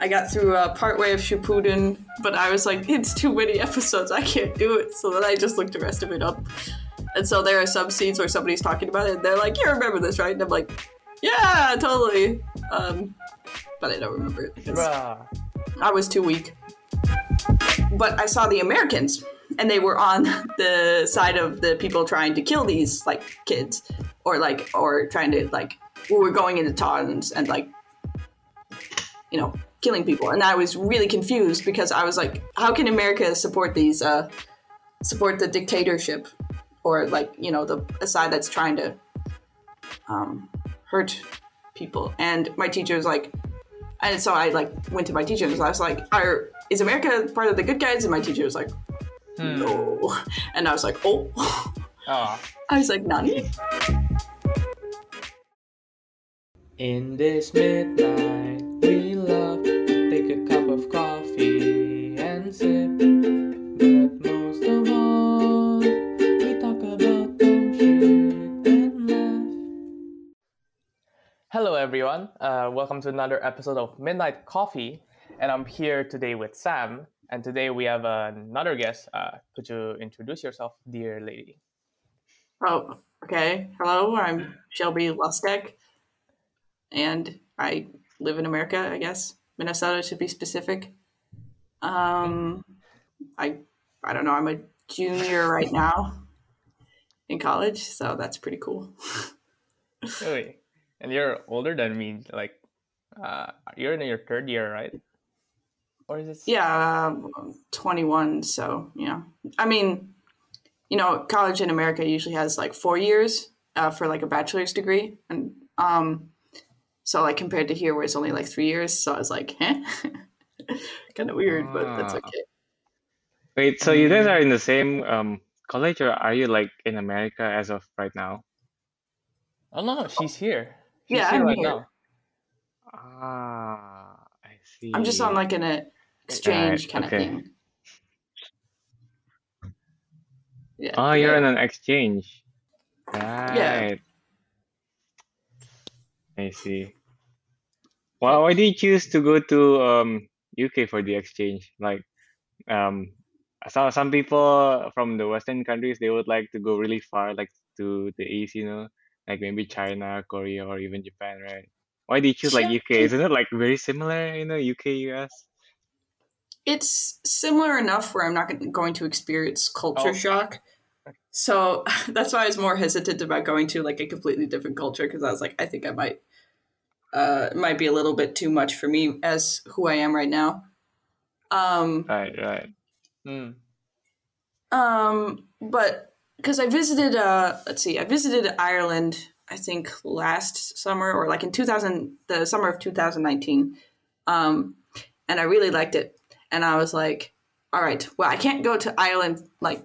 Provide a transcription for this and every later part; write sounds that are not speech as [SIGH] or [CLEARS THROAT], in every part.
I got through uh, part way of Shippuden, but I was like, it's too many episodes. I can't do it. So then I just looked the rest of it up. And so there are some scenes where somebody's talking about it, and they're like, "You remember this, right?" And I'm like, "Yeah, totally." Um, but I don't remember it because. I was too weak. But I saw the Americans, and they were on [LAUGHS] the side of the people trying to kill these like kids, or like, or trying to like, we were going into towns and like, you know, killing people. And I was really confused because I was like, how can America support these, uh, support the dictatorship, or like, you know, the side that's trying to um, hurt people? And my teacher was like, and so I like went to my teacher and I was like, Are, "Is America part of the good guys?" And my teacher was like, Hmm. "No," [LAUGHS] and I was like, "Oh," Oh. [LAUGHS] I was like, "Nani?" In this midnight, we love to take a cup of coffee and sip. But most of all, we talk about dumb shit and laugh. Hello, everyone. Uh, welcome to another episode of Midnight Coffee. And I'm here today with Sam. And today we have another guest. Uh, could you introduce yourself, dear lady? Oh, okay. Hello, I'm Shelby Lustek, and I live in America. I guess Minnesota to be specific. Um, I I don't know. I'm a junior right now in college, so that's pretty cool. [LAUGHS] Really? And you're older than me. Like, uh, you're in your third year, right? Or is it? Yeah, um, 21. So, yeah. I mean, you know, college in America usually has like four years uh, for like a bachelor's degree. And um, so, like, compared to here, where it's only like three years. So I was like, eh? kind of weird, but that's Ah. okay. Wait, so you guys Mm. are in the same um college or are you like in America as of right now? Oh no, she's here. She's Yeah, here I'm right here. now. Ah, I see. I'm just on like an exchange Right, kind of thing. Yeah. Oh, you're yeah. on an exchange. Right. Yeah. I see. Well, why did you choose to go to um UK for the exchange? Like, um, some some people from the Western countries they would like to go really far, like to the east, you know, like maybe China, Korea, or even Japan, right? Why did you choose like UK? Isn't it like very similar, you know, UK, US? it's similar enough where I'm not going to experience culture Oh. shock. So [LAUGHS] that's why I was more hesitant about going to like a completely different culture because I was like, I think I might, uh, it might be a little bit too much for me as who I am right now. Um, Right, right. Mm. um, but because I visited, uh, let's see, I visited Ireland, I think last summer or like in 2000, the summer of 2019. Um, and I really liked it. And I was like, all right, well, I can't go to Ireland, like,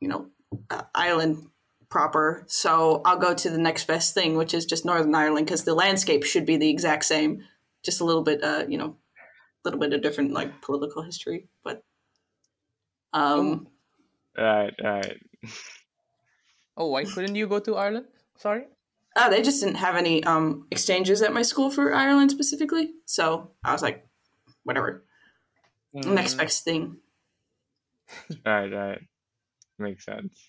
you know, uh, Ireland proper. So I'll go to the next best thing, which is just Northern Ireland, because the landscape should be the exact same, just a little bit, uh, you know, a little bit of different, like, political history. But, um, Right, right. Oh, why couldn't you go to Ireland? Sorry. Uh, they just didn't have any um, exchanges at my school for Ireland specifically. So I was like, whatever. Next Mm. best thing. Right, right. Makes sense.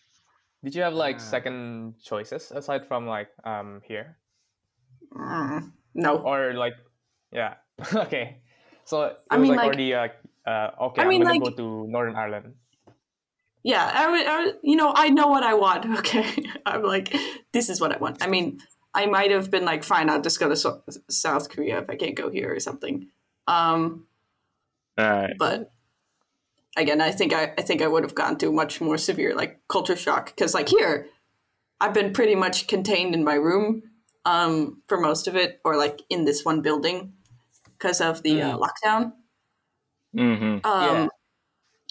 Did you have like Ah. second choices aside from like um here Mm, no. or like yeah [LAUGHS] okay so it I was mean, like, like- already uh, uh okay I I'm mean, gonna like- go to Northern Ireland. Yeah, I would, I would, you know, I know what I want. [LAUGHS] Okay. I'm like, this is what I want. I mean, I might have been like, fine, I'll just go to so- South Korea if I can't go here or something. Um, Right. but again, I think I, I think I would have gone through much more severe like culture shock because like here, I've been pretty much contained in my room um, for most of it, or like in this one building because of the uh, lockdown. Mm-hmm. Um, Yeah.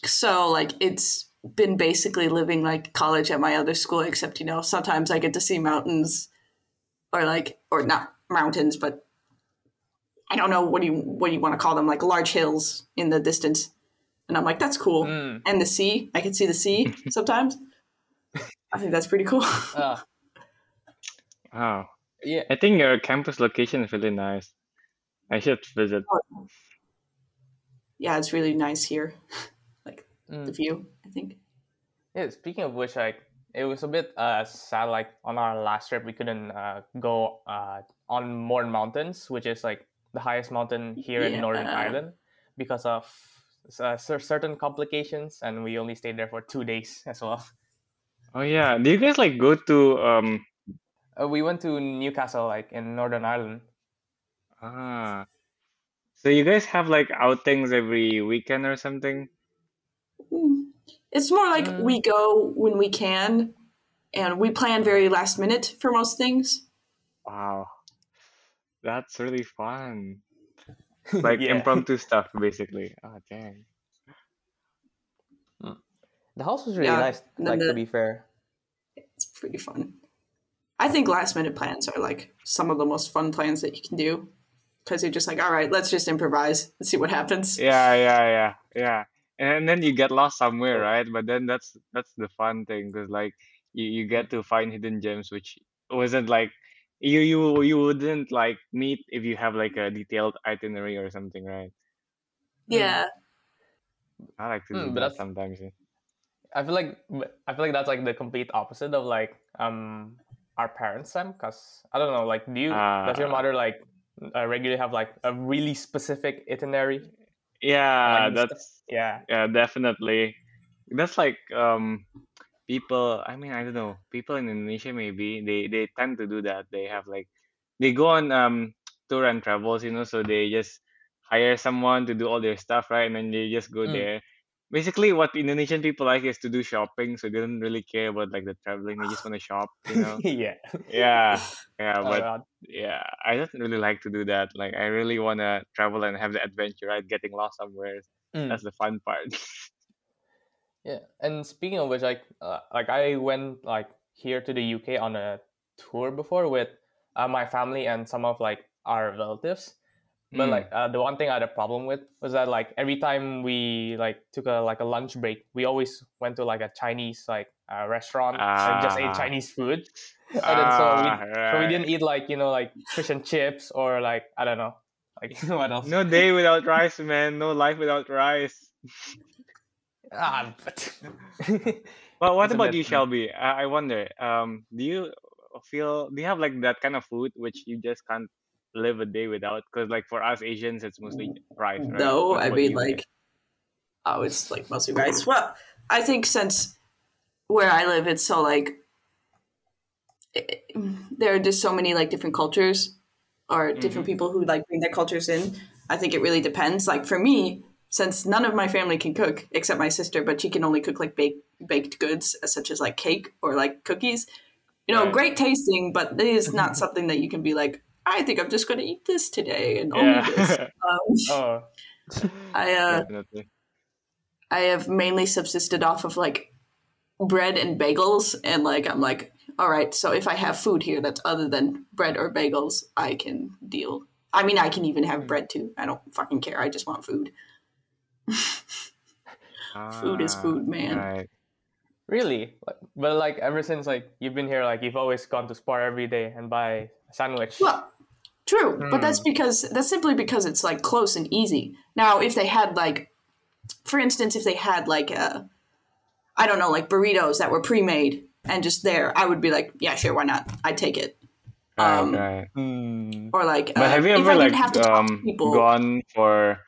So like it's been basically living like college at my other school, except you know sometimes I get to see mountains, or like or not mountains, but I don't know what do you what do you want to call them, like large hills in the distance, and I'm like that's cool, Mm. and the sea, I can see the sea [LAUGHS] sometimes. I think that's pretty cool. Uh, [LAUGHS] Wow. yeah. I think your campus location is really nice. I should visit. yeah, it's really nice here. [LAUGHS] like Mm. the view, I think. Yeah, speaking of which, like it was a bit uh, sad. Like on our last trip, we couldn't uh, go uh, on Mourne Mountains, which is like the highest mountain here in Northern Yeah. Ireland, because of uh, certain complications, and we only stayed there for two days [LAUGHS] as well. Oh yeah. Do you guys like go to um Uh, we went to Newcastle, like in Northern Ireland. ah so you guys have like outings every weekend or something? Mm. It's more like Mm. we go when we can, and we plan very last minute for most things. Wow. That's really fun. [LAUGHS] Like Yeah. impromptu stuff basically. Oh dang. Hmm. The house was really Yeah, nice. and then Like to be fair. It's pretty fun. I think last minute plans are like some of the most fun plans that you can do because you're just like, all right, let's just improvise and see what happens. Yeah, yeah, yeah, yeah. And then you get lost somewhere, right? But then that's that's the fun thing because like you, you get to find hidden gems which wasn't like you you you wouldn't like meet if you have like a detailed itinerary or something, right? Yeah. I like to do Mm, but that that's- sometimes. yeah. I feel like I feel like that's like the complete opposite of like um our parents' time. Cause I don't know, like, do you does your Ah. mother like uh, regularly have like a really specific itinerary? Yeah, Like the stuff- that's Yeah. yeah, definitely. That's like um people I mean, I don't know, people in Indonesia maybe they they tend to do that. They have like they go on um [TSK] tour and travels, you know, so they just hire someone to do all their stuff, right? And then they just go Mm. there. Basically what Indonesian people like is to do shopping, so they don't really care about like the traveling. They just want to shop, you know. [LAUGHS] yeah. Yeah. Yeah, [LAUGHS] but yeah, I don't really like to do that. Like I really want to travel and have the adventure, right? Getting lost somewhere. Mm. That's the fun part. [LAUGHS] Yeah, and speaking of which, like, uh, like I went like here to the UK on a tour before with uh, my family and some of like our relatives. But Mm. like uh, the one thing I had a problem with was that like every time we like took a like a lunch break, we always went to like a Chinese like uh, restaurant and just ate Ah. Chinese food. and then so we Ah, so we didn't eat like you know like fish and chips or like I don't know like [LAUGHS] what else. No day without rice, man. No life without rice. [LAUGHS] Ah, [LAUGHS] but [LAUGHS] Well, what It's about bit- you, Shelby? I, I wonder. Um, do you feel? Do you have like that kind of food which you just can't live a day without? Because like for us Asians, it's mostly rice, right? No, What I mean you guys? like, oh, it's like mostly rice. Well, I think since where I live, it's so like it, there are just so many like different cultures or different Mhm. people who like bring their cultures in. I think it really depends. Like for me, since none of my family can cook except my sister, but she can only cook like baked baked goods uh, such as like cake or like cookies. You know, Right. great tasting, but it is not [LAUGHS] something that you can be like. I think I'm just going to eat this today and only this. [LAUGHS] Um, oh [LAUGHS] I uh. I have mainly subsisted off of like bread and bagels, and like I'm like, all right, so if I have food here that's other than bread or bagels, I can deal. I mean, I can even have bread too. I don't fucking care. I just want food. [LAUGHS] Food is Ah, food, man. Right. Really? But like ever since like you've been here, like you've always gone to Spar every day and buy a sandwich. Well, true, but that's Hmm. because that's simply because it's like close and easy. Now, if they had like, for instance, if they had like a, I don't know, like burritos that were pre-made and just there, I would be like, yeah, sure, why not? I'd take it. Right, Um, right. Hmm. Or like, But uh, have you ever like didn't have to talk to um people, gone for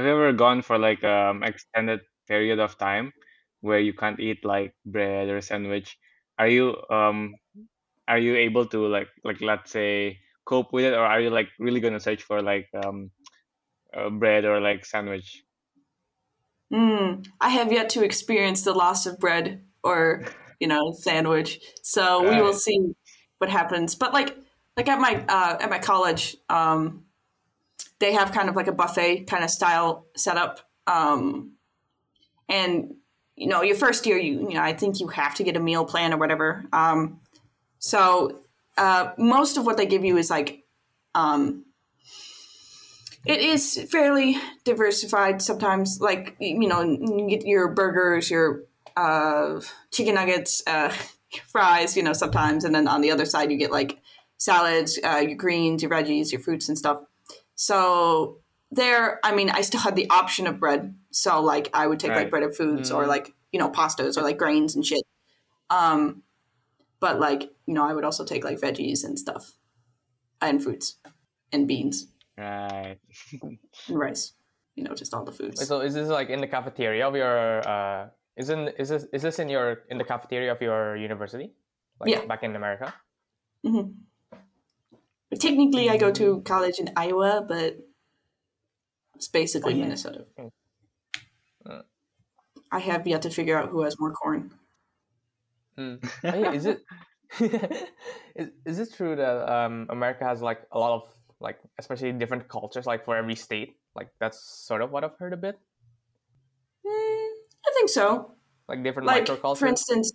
have you ever gone for like um extended period of time where you can't eat like bread or sandwich? Are you um are you able to like like let's say cope with it or are you like really gonna search for like um uh, bread or like sandwich? Mm, I have yet to experience the loss of bread or you know sandwich, so we will see what happens. But like like at my uh, at my college, um, they have kind of like a buffet kind of style setup, um, and you know your first year, you you know I think you have to get a meal plan or whatever. Um, so uh, most of what they give you is like um, it is fairly diversified sometimes like you know you get your burgers your uh, chicken nuggets uh, [LAUGHS] fries you know sometimes and then on the other side you get like salads uh, your greens your veggies your fruits and stuff so there, I mean, I still had the option of bread, so like I would take like Right. breaded foods or Mm. like you know pastas or like grains and shit. Um, but like you know, I would also take like veggies and stuff, and fruits, and beans Right. and rice. You know, just all the foods. So is this like in the cafeteria of your? Uh, isn't is this is this in your in the cafeteria of your university? Like Yeah. back in America. hmm Technically, I go to college in Iowa, but it's basically Oh, yeah. Minnesota. Mm. Uh. I have yet to figure out who has more corn. Hmm. [LAUGHS] Hey, is it [LAUGHS] is, is it true that um, America has like a lot of like especially different cultures like for every state? Like that's sort of what I've heard a bit. Mm, I think so. Like different Like, microcultures. for instance,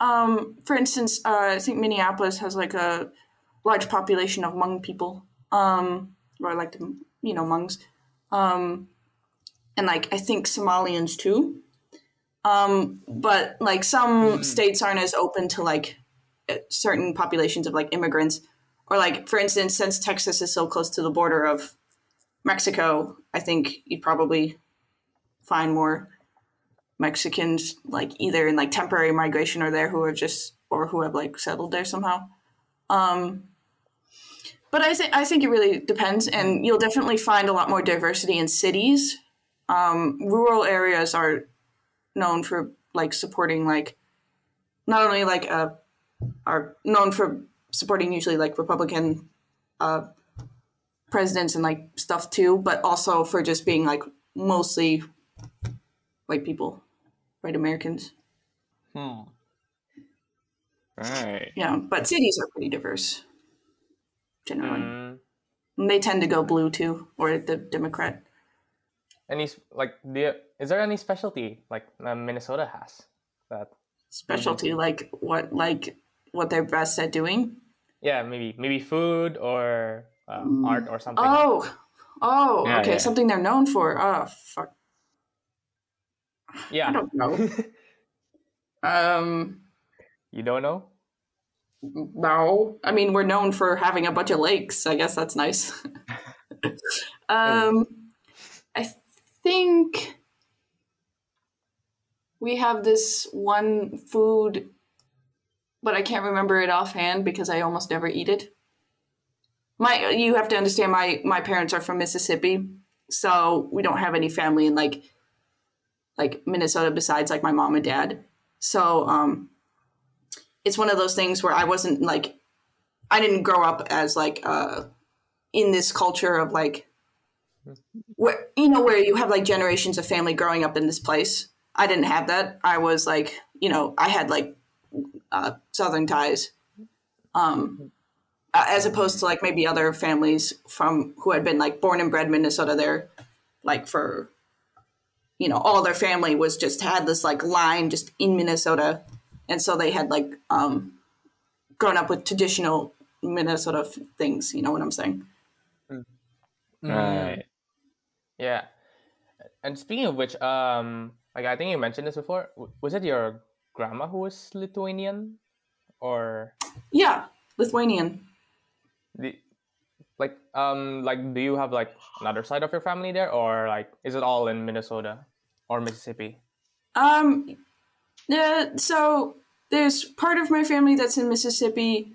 um, for instance, uh, I think Minneapolis has like a large population of Hmong people, um, or like the you know Hmongs, um, and like I think Somalians too. Um, but like some Mm. states aren't as open to like uh, certain populations of like immigrants, or like for instance, since Texas is so close to the border of Mexico, I think you'd probably find more Mexicans like either in like temporary migration or there who are just or who have like settled there somehow. Um, but I think I think it really depends, and you'll definitely find a lot more diversity in cities. Um, rural areas are known for like supporting like not only like uh, are known for supporting usually like Republican uh, presidents and like stuff too, but also for just being like mostly white people, white Americans. Hmm. Right. Yeah, but cities are pretty diverse generally. Mm. And they tend to go blue too, or the Democrat. Any like the is there any specialty like uh, Minnesota has that? Specialty, like what, like what they're best at doing. Yeah, maybe maybe food or uh, art or something. Oh, oh, Yeah, okay, yeah. something they're known for. Oh, fuck, yeah. I don't know. [LAUGHS] um, you don't know? no, I mean we're known for having a bunch of lakes. I guess that's nice. [LAUGHS] um, I think we have this one food, but I can't remember it offhand because I almost never eat it. My, you have to understand. My my parents are from Mississippi, so we don't have any family in like, like Minnesota besides like my mom and dad. So um, it's one of those things where I wasn't like, I didn't grow up as like uh, in this culture of like where you know where you have like generations of family growing up in this place. I didn't have that. I was like you know i had like uh, southern ties um as opposed to like maybe other families from who had been like born and bred minnesota there like for you know all their family was just had this like line just in minnesota and so they had like um grown up with traditional minnesota f- things you know what i'm saying Mm. Right. Yeah. And speaking of which, um, like I think you mentioned this before. Was it your grandma who was Lithuanian, or yeah lithuanian the, like um like do you have like another side of your family there, or like is it all in Minnesota or Mississippi? Um, uh, so there's part of my family that's in Mississippi.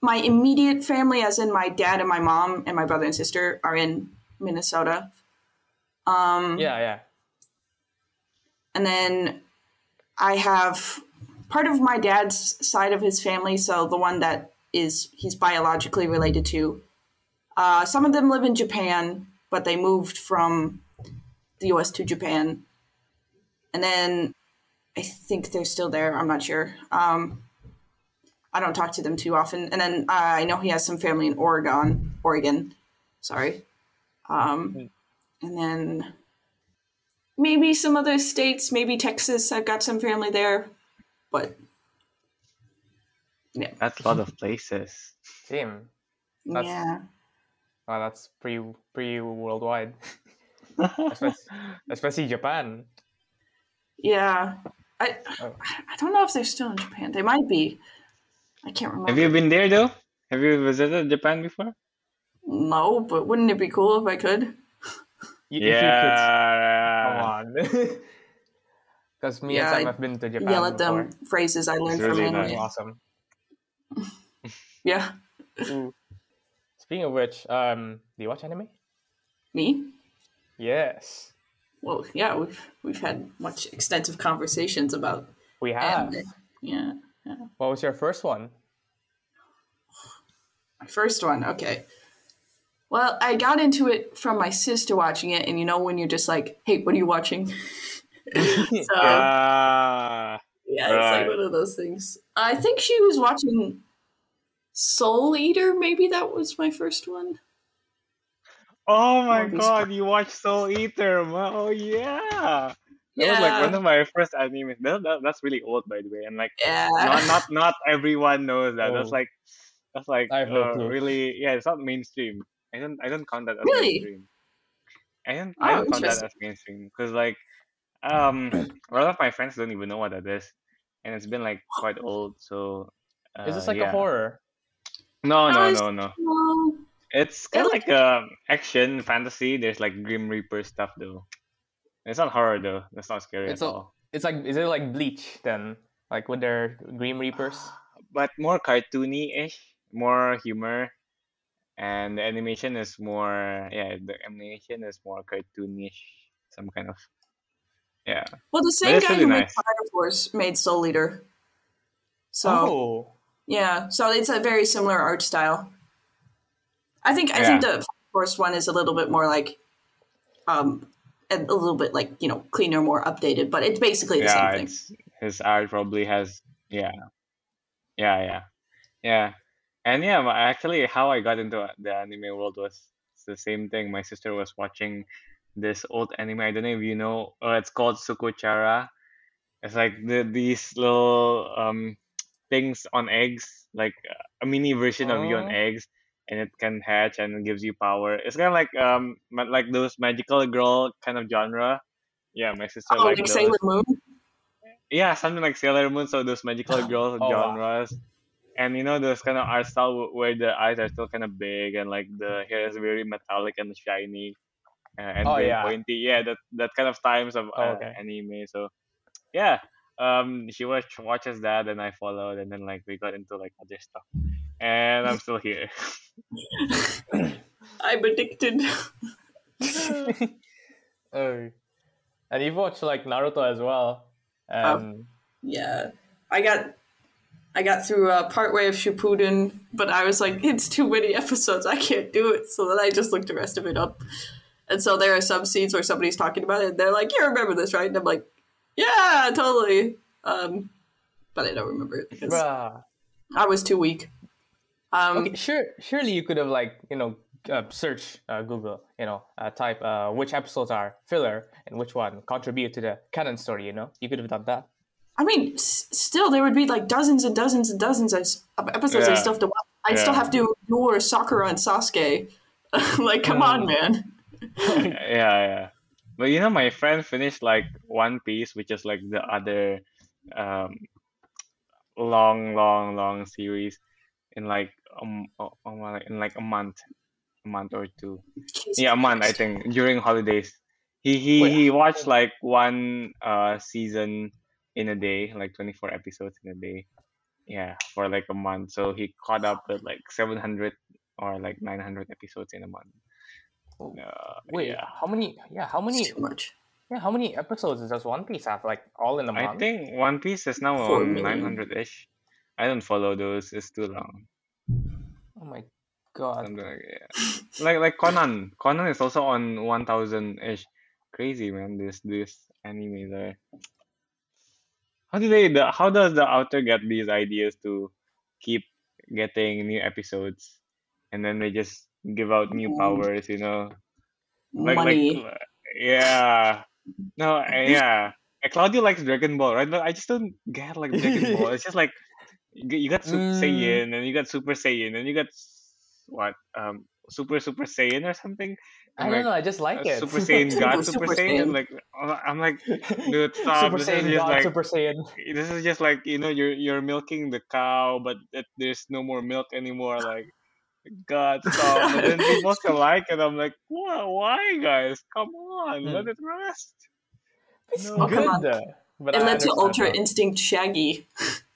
My immediate family, as in my dad and my mom and my brother and sister, are in Minnesota. Um, Yeah, yeah. and then I have part of my dad's side of his family, so the one that is he's biologically related to. Uh, some of them live in Japan, but they moved from the U.S. to Japan, and then I think they're still there. I'm not sure. Um, I don't talk to them too often, and then uh, I know he has some family in Oregon. Oregon, sorry. Um, and then maybe some other states, maybe Texas. I've got some family there, but yeah, That's a lot of places. Same. That's- yeah, Oh, that's pretty pretty worldwide, [LAUGHS] especially, especially Japan. yeah. I Oh. I don't know if they're still in Japan. They might be. I can't remember. Have you been there though? Have you visited Japan before? No, but wouldn't it be cool if I could? Y- if you could- Yeah. come on. [LAUGHS] Because me Yeah, and Sam I have been to Japan Yell at before. them phrases I learned It's from really anime. nice. Awesome. [LAUGHS] Yeah, Speaking of which, um, do you watch anime? me. Yes, Well, yeah, we've we've had much extensive conversations about we have. anime. Yeah, What was your first one? my first one. Okay. Well, I got into it from my sister watching it, and you know when you're just like, "Hey, what are you watching?" [LAUGHS] so, Ah. Yeah, it's like one of those things. I think she was watching Soul Eater. Maybe that was my first one. Oh my god, [LAUGHS] you watch Soul Eater. man. Oh yeah. That was like one of my first animes. That, that, that's really old by the way. And like yeah. not not [LAUGHS] not everyone knows that. That's Oh. like that's like I have no uh, really yeah, it's not mainstream. I don't I don't count that as Really? mainstream. I don't Oh, I don't count that interesting. as mainstream because like um [CLEARS THROAT] a lot of my friends don't even know what that is, and it's been like quite old. So uh, Is this like yeah. a horror? No No, no no no. No. It's kind of like- like um action fantasy. There's like Grim Reaper stuff though. It's not horror though. That's not scary It's at a- all. It's like is it like Bleach then? Like with their Grim Reapers? [SIGHS] But more cartoony-ish, more humor, and the animation is more yeah. The animation is more cartoonish, some kind of yeah. Well, the same guy really who made nice. Fire Force made Soul Eater. So oh, yeah, so it's a very similar art style. I think I think the first one is a little bit more like, um, a, a little bit like you know cleaner, more updated, but it's basically the yeah, same thing. his art probably has yeah, yeah, yeah, yeah, and yeah. but Actually, how I got into the anime world was the same thing. My sister was watching this old anime. I don't know if you know. Uh, it's called Shugo Chara. It's like the these little um things on eggs, like uh, a mini version of you on Oh. eggs, and it can hatch and it gives you power. It's kind of like um like those magical girl kind of genre. Yeah, my sister Oh, like those. Sailor Moon. Yeah, something like Sailor Moon, so those magical [GASPS] girl Oh, wow. genres. And you know those kind of art style where the eyes are still kind of big and like the hair is very metallic and shiny uh, and Oh, very yeah. pointy. Yeah, that that kind of times of Oh, uh, okay. anime. So yeah, um, she watch, watches that and I followed, and then like we got into like other stuff, and I'm still here. [LAUGHS] I'm addicted. [LAUGHS] oh, and you've watched like Naruto as well. Um, yeah, I got I got through uh, part way of Shippuden, but I was like, it's too many episodes. I can't do it. So then I just looked the rest of it up. And so there are some scenes where somebody's talking about it, and they're like, "You remember this, right?" And I'm like, "Yeah, totally." Um, but I don't remember it because bruh. I was too weak. Um, Okay, sure. Surely you could have like you know uh, search uh, Google, you know, uh, type uh, which episodes are filler and which one contribute to the canon story. You know, you could have done that. I mean, s- still there would be like dozens and dozens and dozens of episodes Yeah. and stuff to watch. I'd still have to ignore Sakura and Sasuke. [LAUGHS] like, come on, man. [LAUGHS] yeah, yeah. But you know, my friend finished like One Piece, which is like the other um long, long, long series in like um oh, oh, in like a month, a month or two. Jesus Yeah, a month I think during holidays. He he Wait. he watched like one uh season in a day, like 24 episodes in a day. Yeah, for like a month. So he caught up with like 700 or like 900 episodes in a month. Oh, Uh, Wait, yeah. how many? Yeah, how many? It's too much. Yeah, how many episodes does One Piece have? Like all in a month? I think One Piece is now Four on million. 900-ish. I don't follow those. It's too long. Oh my god. Something like yeah. Like like Conan. Conan is also on 1000-ish. Crazy man. This this anime there. How do they the, how does the author get these ideas to keep getting new episodes and then they just give out new powers, you know? Like Money. like yeah. No, uh, yeah. Claudio likes Dragon Ball, right? But I just don't get like Dragon Ball. It's just like you g- you got Super Mm. Saiyan and you got Super Saiyan and you got what um Super Super Saiyan or something. I I'm don't like, know. I just like uh, it. Super Saiyan [LAUGHS] God, [LAUGHS] Super Super, Saiyan. Saiyan. Like uh, I'm like, dude, [LAUGHS] stop. Super This Saiyan is just God, like Super Saiyan. this is just like you know you're you're milking the cow, but it, there's no more milk anymore. Like God, stop. But then people still like it. I'm like, why, why guys? Come on, let Hmm. it rest. It's No. Oh, come good. on. But it I led to Ultra though. Instinct Shaggy.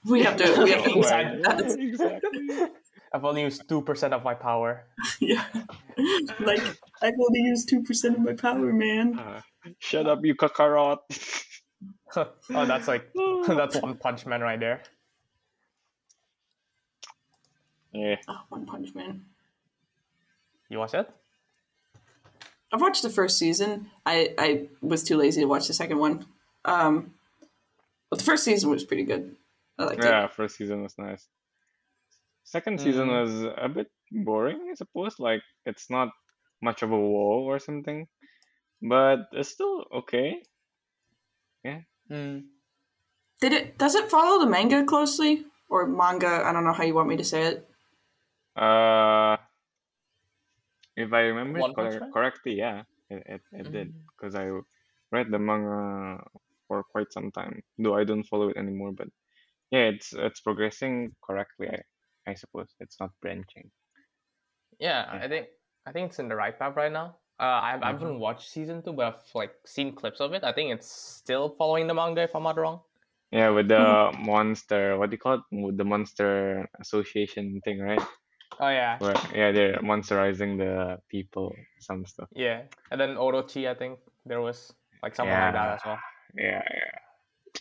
We have to. We have to decide that. [LAUGHS] exactly. I've only used two percent of my power. [LAUGHS] Yeah. [LAUGHS] Like I've only used two percent of my power, man. Uh, shut up, you kakarot. oh, that's like that's One Punch Man right there. yeah. Oh, One Punch Man. You watch it? I've watched the first season. I I was too lazy to watch the second one. Um, but the first season was pretty good. I liked it. Yeah, first season was nice. Second season Mm. was a bit boring, I suppose. Like it's not much of a wall or something, but it's still okay. Mm. Did it? Does it follow the manga closely or manga? I don't know how you want me to say it. Uh, if I remember One it Punch correctly, yeah, it it, it did Mm. because I read the manga for quite some time. Though I don't follow it anymore, but yeah, it's it's progressing correctly. I I suppose it's not branching. Yeah, Yeah. I think I think it's in the right path right now. Uh, I, I Mhm. haven't watched season two, but I've like seen clips of it. I think it's still following the manga, if I'm not wrong. Yeah, with the Mm-hmm. monster, what do you call it? With the monster association thing, right? Oh yeah, Where yeah, they're monsterizing the people, some stuff. yeah. And then Orochi, I think there was like something like that as well. Yeah, yeah.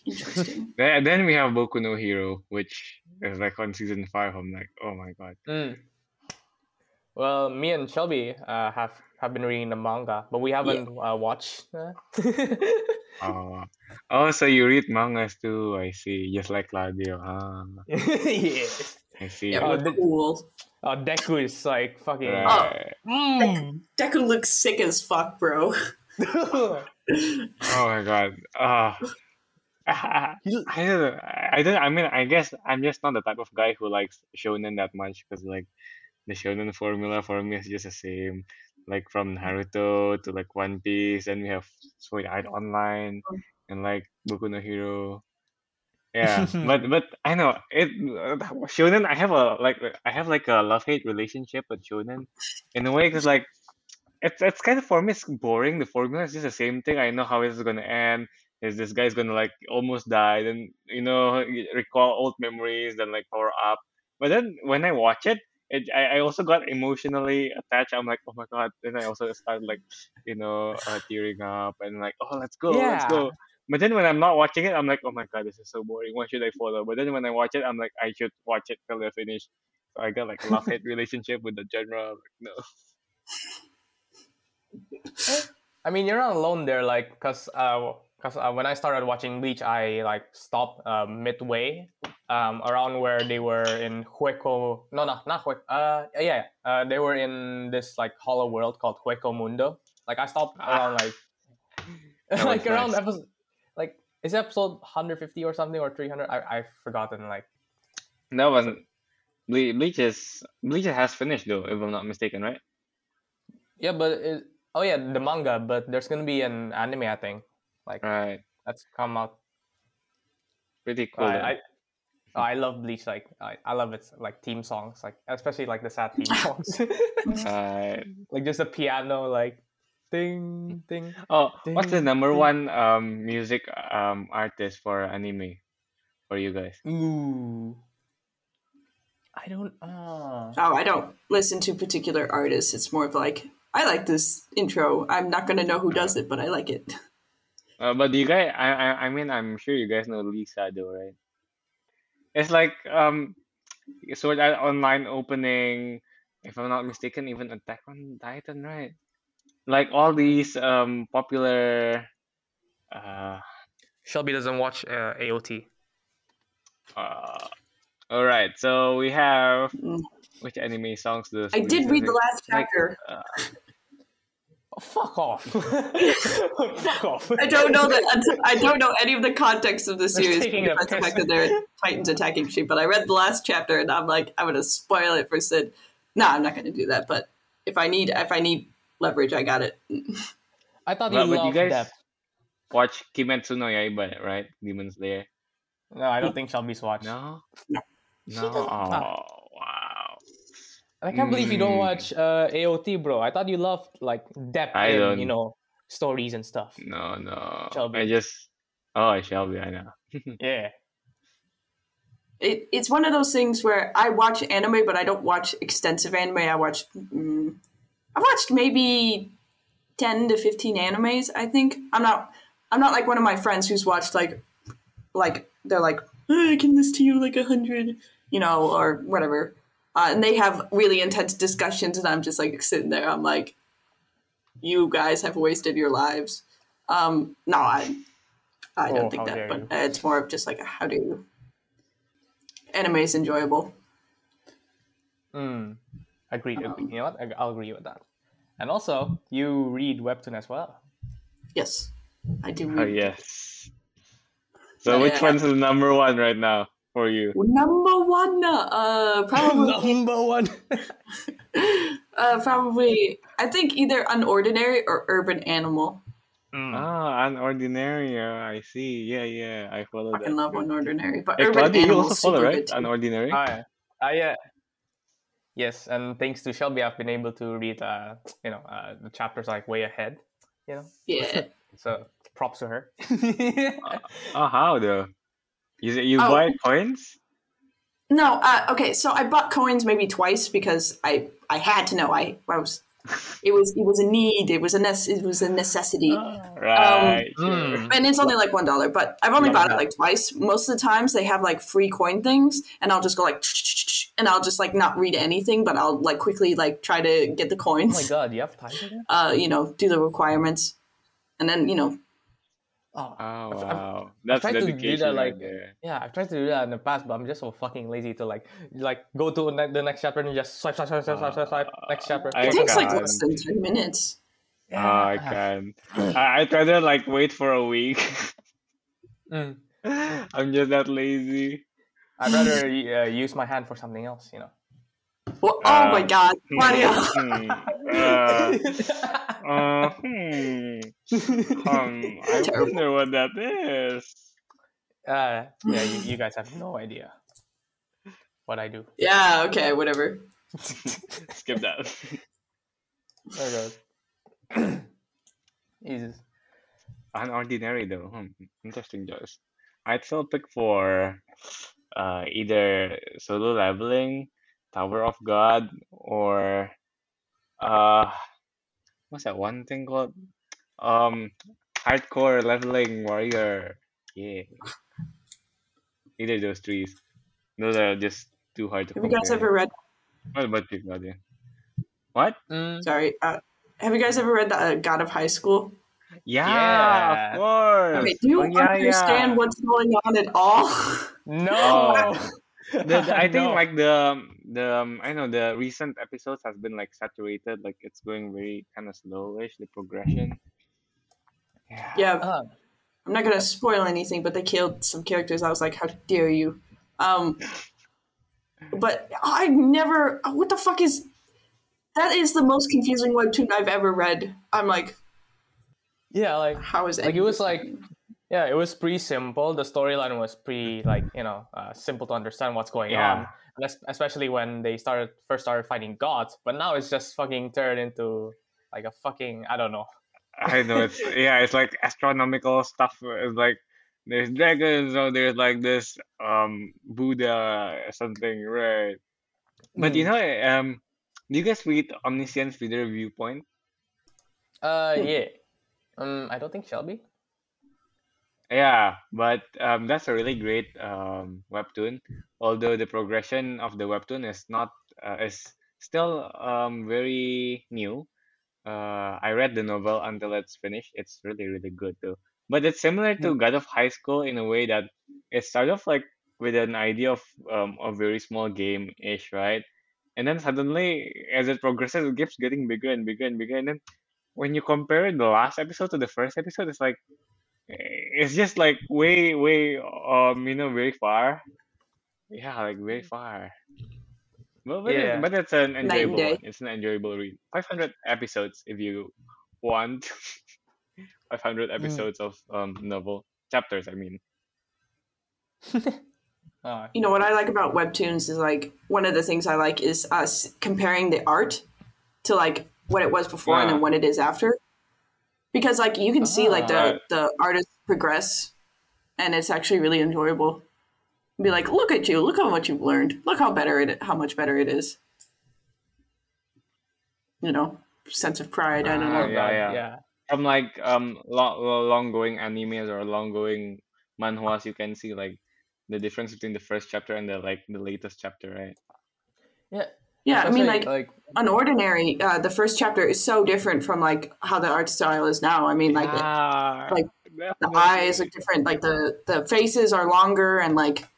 Interesting. [LAUGHS] Then, then we have Boku no Hero, which is like on season five. I'm like, oh my god. Mm. Well, me and Shelby uh, have have been reading the manga, but we haven't uh, watched. Uh, [LAUGHS] Oh, oh, so you read mangas too? I see. Just like Claudio, huh? [LAUGHS] yes. I see. Yeah, Oh, but cool. Oh, Deku is like fucking. Right. Mm. Deku looks sick as fuck, bro. Oh my god. Ah. [LAUGHS] I don't know. I don't. I mean, I guess I'm just not the type of guy who likes shonen that much because like the shonen formula for me is just the same. Like from Naruto to like One Piece, and we have Sword Art Online mm. and like Boku no Hero. Yeah, [LAUGHS] but but I know it. Shonen, I have a like I have like a love hate relationship with shonen, in a way because like it's it's kind of for me it's boring. The formula is just the same thing. I know how it's gonna end. Is this guy's gonna like almost die? Then you know recall old memories, then like power up. But then when I watch it, it I, I also got emotionally attached. I'm like, oh my god. Then I also started like you know uh, tearing up and like, oh let's go, let's go. But then when I'm not watching it, I'm like, oh my god, this is so boring. Why should I follow? But then when I watch it, I'm like, I should watch it till the finish. So I got like a love hate [LAUGHS] relationship with the genre. Like, no. I mean, you're not alone there, like, cause, uh, cause uh, when I started watching Bleach, I like stopped uh, midway, um, around where they were in Hueco. No, no, not Hueco. Uh, yeah, uh, they were in this like hollow world called Hueco Mundo. Like, I stopped around like, [LAUGHS] like was around episode, like, is it episode 150 or something or 300? I I've forgotten. Like, no, wasn't Ble- Bleach is Bleach has finished though, if I'm not mistaken, right? yeah, but it, oh yeah, the manga. But there's gonna be an anime, I think. Like, Right. that's come out Pretty cool. I, I oh, I love Bleach. Like I, I love its like theme songs. Like especially like the sad theme [LAUGHS] songs. Right. [LAUGHS] like just the piano, like ding ding. Oh, what's the number ding. one um music um artist for anime for you guys? Ooh. I don't. Uh, Oh, I don't listen to particular artists. It's more of like I like this intro. I'm not gonna know who does it, but I like it. [LAUGHS] Uh, but do you guys, I, I, I mean, I'm sure you guys know Lisa though, right? It's like um, Sword Art Online opening, if I'm not mistaken, even Attack on Titan, right? Like all these um popular, uh, Shelby doesn't watch uh, AOT. uh, all right. So we have Mm. which anime songs does I did read the sing? last Like, chapter. uh, Oh, fuck off! [LAUGHS] fuck off! I don't know that. I don't know any of the context of the series taking a besides the piss. fact that they're Titans attacking sheep. But I read the last chapter, and I'm like, I'm gonna spoil it for Sid. No, I'm not gonna do that. But if I need, if I need leverage, I got it. I thought but, you you guys depth. watch Kimetsu no Yaiba, right? Demon Slayer. No, I don't think Shelby's watched. No. No. No. doesn't- Oh, ah. wow. I can't believe you don't Mm. watch uh, AOT, bro. I thought you loved like depth I in, don't. you know, stories and stuff. No, no. Shelby. I just. Oh, I shall be. I know. [LAUGHS] Yeah. It, it's one of those things where I watch anime, but I don't watch extensive anime. I watch, mm, I've watched maybe ten to fifteen animes. I think I'm not. I'm not like one of my friends who's watched like, like they're like "Oh, I can list to you like a hundred, you know, or whatever. Uh, and they have really intense discussions, and I'm just like sitting there. I'm like, you guys have wasted your lives. Um, no, I, I don't Oh, think that. But you. uh, it's more of just like how do you anime is enjoyable. Mm. Agreed. agreed. You know what? I- I'll agree with that. And also, you read webtoon as well. Yes, I do. Oh yes. So Yeah. which one's the number one right now for you? Number one, uh, probably, [LAUGHS] Number one. [LAUGHS] uh, probably. I think either unordinary or urban animal. Mm. Ah, Unordinary. I see. Yeah, yeah. I follow that. Fucking love unordinary, but Hey, urban Claudia, you animal also follow, super right? good too. Unordinary. Ah, yeah. Ah, yeah. Yes, and thanks to Shelby, I've been able to read, uh, you know, uh, the chapters like way ahead. You know, Yeah. [LAUGHS] so props to her. Oh, how though? You you Oh. buy coins? No, uh, okay. So I bought coins maybe twice because I I had to know. I, I was it was it was a need. It was a nece- it was a necessity. Right. Um, mm. and it's only like one dollar, but I've only Love bought it like twice. Most of the times they have like free coin things, and I'll just go like, [LAUGHS] and I'll just like not read anything, but I'll like quickly like try to get the coins. Oh my god, you have time again? [LAUGHS] Uh, you know, do the requirements, and then you know, Oh, Oh I've- wow, that's tried to do that, like- there. yeah, I've tried to do that in the past, but I'm just so fucking lazy to like, like go to ne- the next chapter and just swipe, swipe, swipe, swipe, swipe, swipe, swipe, next chapter. I it takes swipe, like less than ten minutes. Oh, I can't. I I'd rather like wait for a week. Mm. [LAUGHS] I'm just that lazy. I'd rather uh, use my hand for something else, you know. Well, oh Uh, my god, Claudia. Hmm. [LAUGHS] Uh, uh, hmm. Um, I [LAUGHS] Terrible. wonder what that is. Uh, yeah, you, you guys have no idea what I do. yeah, okay, whatever. [LAUGHS] Skip that. Oh god. [CLEARS THROAT] Jesus. Unordinary though. Hmm. Interesting choice. I'd still pick for uh either solo leveling, Tower of God, or uh what's that one thing called? Um hardcore leveling warrior. Yeah. Either those three. Those are just too hard to Have you guys ever read? What about you, Claudia? What? Mm, Sorry, uh, have you guys ever read the uh, God of High School? Yeah, Yeah. of course. Okay, do you Oh, yeah, understand yeah. what's going on at all? no. [LAUGHS] the, the- I think No. like the the um, I know the recent episodes has been like saturated, like it's going very kind of slowish the progression. Yeah. yeah, Uh, I'm not gonna spoil anything, but they killed some characters. I was like, how dare you? Um, but I never. What the fuck is? That is the most confusing webtoon I've ever read. I'm like, yeah, like how is it? Like, it was like- yeah, it was pretty simple. The storyline was pretty like you know uh, simple to understand what's going Yeah. on, and especially when they started first started fighting gods. But now it's just fucking turned into like a fucking I don't know. I know it's [LAUGHS] yeah, it's like astronomical stuff. It's like there's dragons, or there's like this um Buddha or something, right? But you Mm. know, um, do you guys read Omniscient Reader Viewpoint? Uh, Hmm. yeah. Um, I don't think Shelby. Yeah, but um, that's a really great um, webtoon. Although the progression of the webtoon is not uh, is still um, very new. Uh, I read the novel until it's finished. It's really really good too. But it's similar to God of High School in a way that it started off like with an idea of um, a very small game ish, right? And then suddenly, as it progresses, it keeps getting bigger and bigger and bigger. And then when you compare the last episode to the first episode, it's like it's just like way way um you know very far. Yeah like very far. But, but, Yeah. it, but it's an enjoyable one. it's an enjoyable read 500 episodes if you want. [LAUGHS] 500 episodes of um novel chapters i mean. [LAUGHS] Uh, you know what I like about webtoons is like one of the things I like is us comparing the art to like what it was before and then what it is after. Because like you can see like the the artist progress and it's actually really enjoyable. Be like, look at you, look how much you've learned. Look how better it how much better it is. You know, sense of pride, I don't Ah, know. yeah, God, yeah. yeah. From like um long long going animes or long going manhwas, you can see like the difference between the first chapter and the like the latest chapter, right? Yeah. Yeah, I mean especially, like unordinary uh, the first chapter is so different from like how the art style is now i mean like it- like, the eyes are different like the the faces are longer and like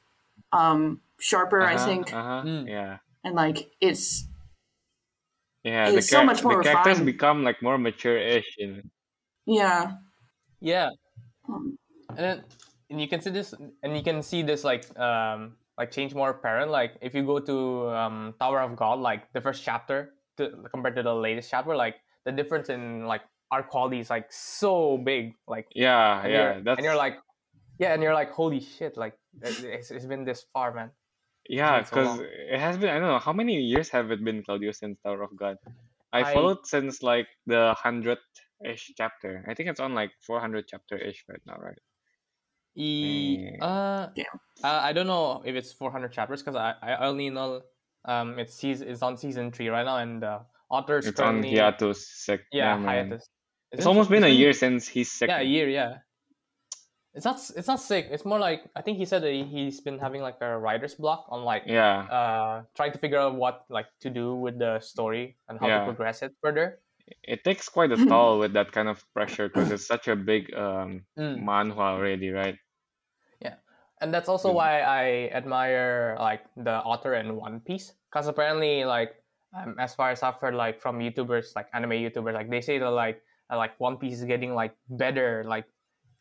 um sharper i Uh-huh, think uh-huh, Mm. yeah. and like it's Yeah, the, It's so much more the characters become like more mature-ish, you know? yeah Yeah. Um, and then and you can see this and you can see this like um like change more apparent like if you go to um tower of god like the first chapter to, compared to the latest chapter like the difference in like art quality is like so big like Yeah, and yeah. you're, That's and you're like yeah and you're like holy shit like it- it's, it's been this far man yeah, been so because it has been I don't know how many years have it been Claudio since Tower of God. I I- followed since like the hundredth ish chapter. I think it's on like four hundred chapter ish right now, right? E- Eh. uh, Damn. uh, I don't know if it's 400 chapters because I, I only know um it's season it's on season three right now and is It's on hiatus. Sick. yeah, hiatus. It's almost been a year since he's sick. Yeah, a year. Yeah. It's not. It's not sick. It's more like I think he said that he- he's been having like a writer's block on like Yeah, uh trying to figure out what like to do with the story and how Yeah. to progress it further. it takes quite a toll with that kind of pressure because it's such a big um [LAUGHS] Mm. manhwa already, right? And that's also Mm. why I admire like the author in One Piece because apparently like um, as far as I've heard like from YouTubers like anime YouTubers like they say that like uh, like One Piece is getting like better like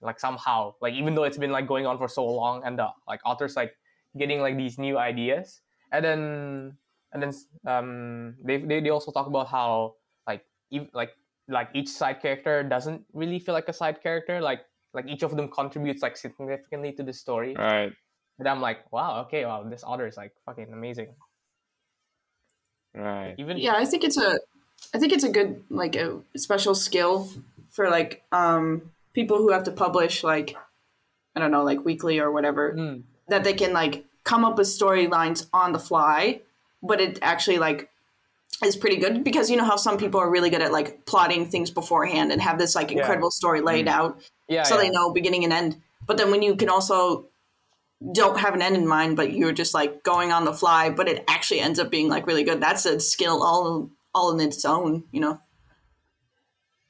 like somehow. Like even though it's been like going on for so long and the like authors like getting like these new ideas. And then and then um they they, they also talk about how like ev- like like each side character doesn't really feel like a side character. Like like each of them contributes like significantly to the story Right. and i'm like wow okay wow this author is like fucking amazing Right. even yeah i think it's a i think it's a good like a special skill for like um people who have to publish like i don't know like weekly or whatever Mm, that they can like come up with storylines on the fly but it actually like is pretty good because you know how some people are really good at like plotting things beforehand and have this like Yeah. incredible story laid Mm. out yeah so yeah. they know beginning and end but then when you can also don't have an end in mind but you're just like going on the fly but it actually ends up being like really good that's a skill all all in its own you know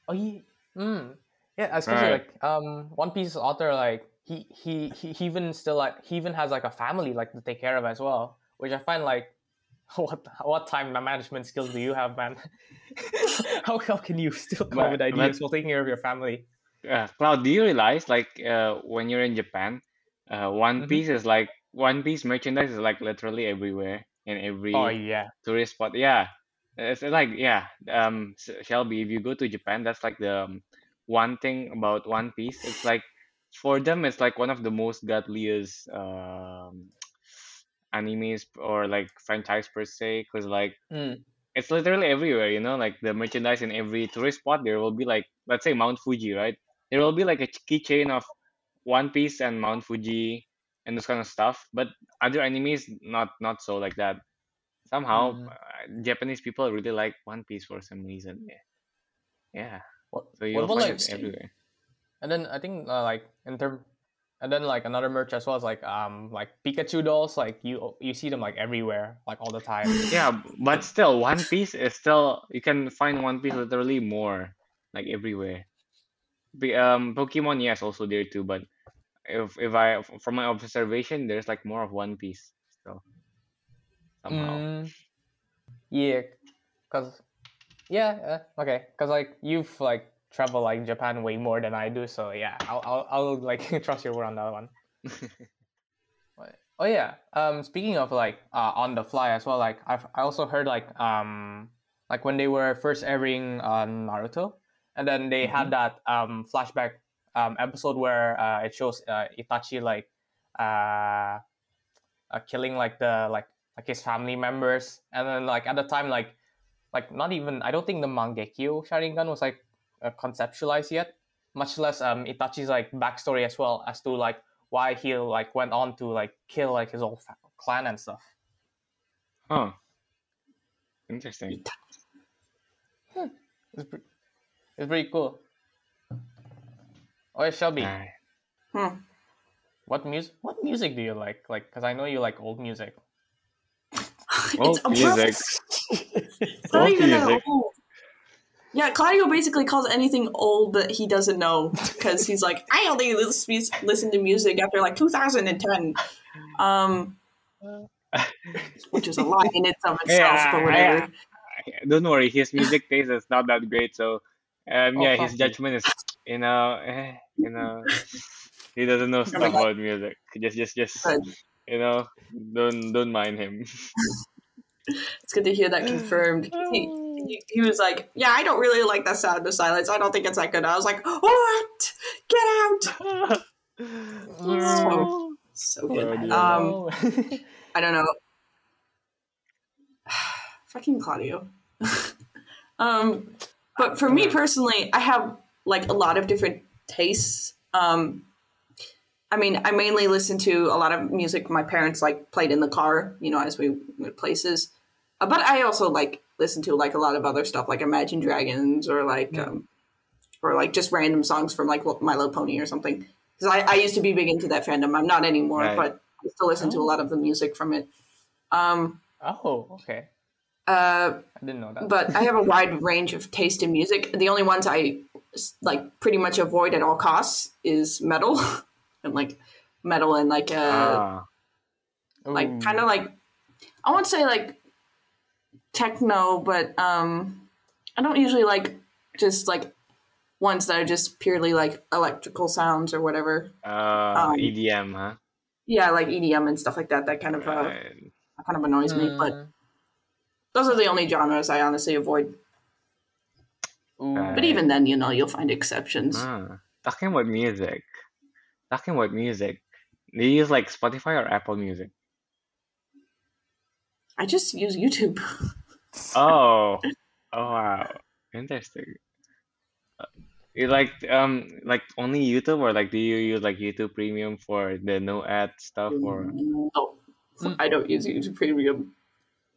oh yeah mm. yeah especially Right. like um one piece author like he, he he he even still like he even has like a family like to take care of as well which i find like [LAUGHS] what what time management skills do you have man [LAUGHS] how, how can you still come But- with ideas while taking care of your family uh, Cloud, do you realize like uh, when you're in Japan, uh, One Mhm. Piece is like One Piece merchandise is like literally everywhere in every oh yeah tourist spot. Yeah, it's like yeah. Um, Shelby, if you go to Japan, that's like the um, one thing about One Piece. It's like for them, it's like one of the most godliest um animes or like franchise per se, because like Mm. it's literally everywhere, you know, like the merchandise in every tourist spot, there will be like, let's say Mount Fuji, right? There will be like a keychain of One Piece and Mount Fuji and this kind of stuff. But other animes, not not so like that. Somehow, Mm. uh, Japanese people really like One Piece for some reason. Yeah, yeah. what, So you'll about find like it everywhere. And then I think uh, like in term, and then like another merch as well as like um like Pikachu dolls. Like you you see them like everywhere, like all the time. [LAUGHS] Yeah, but still, One Piece is still you can find One Piece literally more like everywhere. Be, um, Pokemon, yes, also there too. But if if I from my observation, there's like more of One Piece still somehow. Mm, yeah, cause yeah, uh, okay, cause like you've like traveled like Japan way more than I do, so yeah, I'll I'll, I'll like [LAUGHS] trust your word on that one. [LAUGHS] Oh yeah. Um, speaking of like uh, on the fly as well, like I've I also heard like um like when they were first airing uh, Naruto, and then they had that um flashback um episode where uh, it shows uh, Itachi like uh uh, killing like the like like his family members, and then like at the time like like not even I don't think the Mangekyo Sharingan was like uh, conceptualized yet, much less um Itachi's like backstory as well as to like why he like went on to like kill like his whole fa- clan and stuff. Huh. Interesting. It's, pre- it's pretty cool. Oh, yeah, Shelby, Alright. Hmm. what music? What music do you like? Like, cause I know you like old music. [LAUGHS] Old a music. It's not Old even that music. Yeah, Claudio basically calls anything old that he doesn't know because he's like, I only listen to music after like 2010, um, which is a lie in itself, Yeah, but whatever. I- Don't worry, his music taste is not that great. So, um, Oh, yeah, his you. judgment is, you know, eh, you know, he doesn't know stuff about music. Just, just, just, But you know, don't, don't mind him. [LAUGHS] it's good to hear that confirmed. He, he, he was like, Yeah, I don't really like that sound of silence. I don't think it's that good. I was like, What? Get out! [LAUGHS] [LAUGHS] So, so good. Um, [LAUGHS] I don't know. [SIGHS] Fucking Claudio. um, but for me personally, I have like a lot of different tastes. Um, I mean, I mainly listen to a lot of music my parents like played in the car, you know, as we went places. Uh, but I also like listen to like a lot of other stuff, like Imagine Dragons or like, um, or like just random songs from like My Little Pony or something. Because I, I used to be big into that fandom. I'm not anymore, Right. but I still listen to a lot of the music from it. Um, oh, okay. uh, I didn't know that. but I have a wide range of taste in music. The only ones I like pretty much avoid at all costs is metal [LAUGHS] and like metal and like uh Ah, like kind of like I won't say like techno, but um I don't usually like just like ones that are just purely like electrical sounds or whatever. uh, Um, EDM, huh? Yeah, like EDM and stuff like that. That kind of uh, Right. kind of annoys me. But Mm. those are the only genres I honestly avoid. Ooh. Right. But even then, you know, you'll find exceptions. Ah, talking about music. Talking about music. Do you use like Spotify or Apple Music? I just use YouTube. Oh, [LAUGHS] oh wow, interesting. Uh, You like um like only YouTube or like do you use like YouTube Premium for the no ad stuff or? No. I don't use YouTube Premium.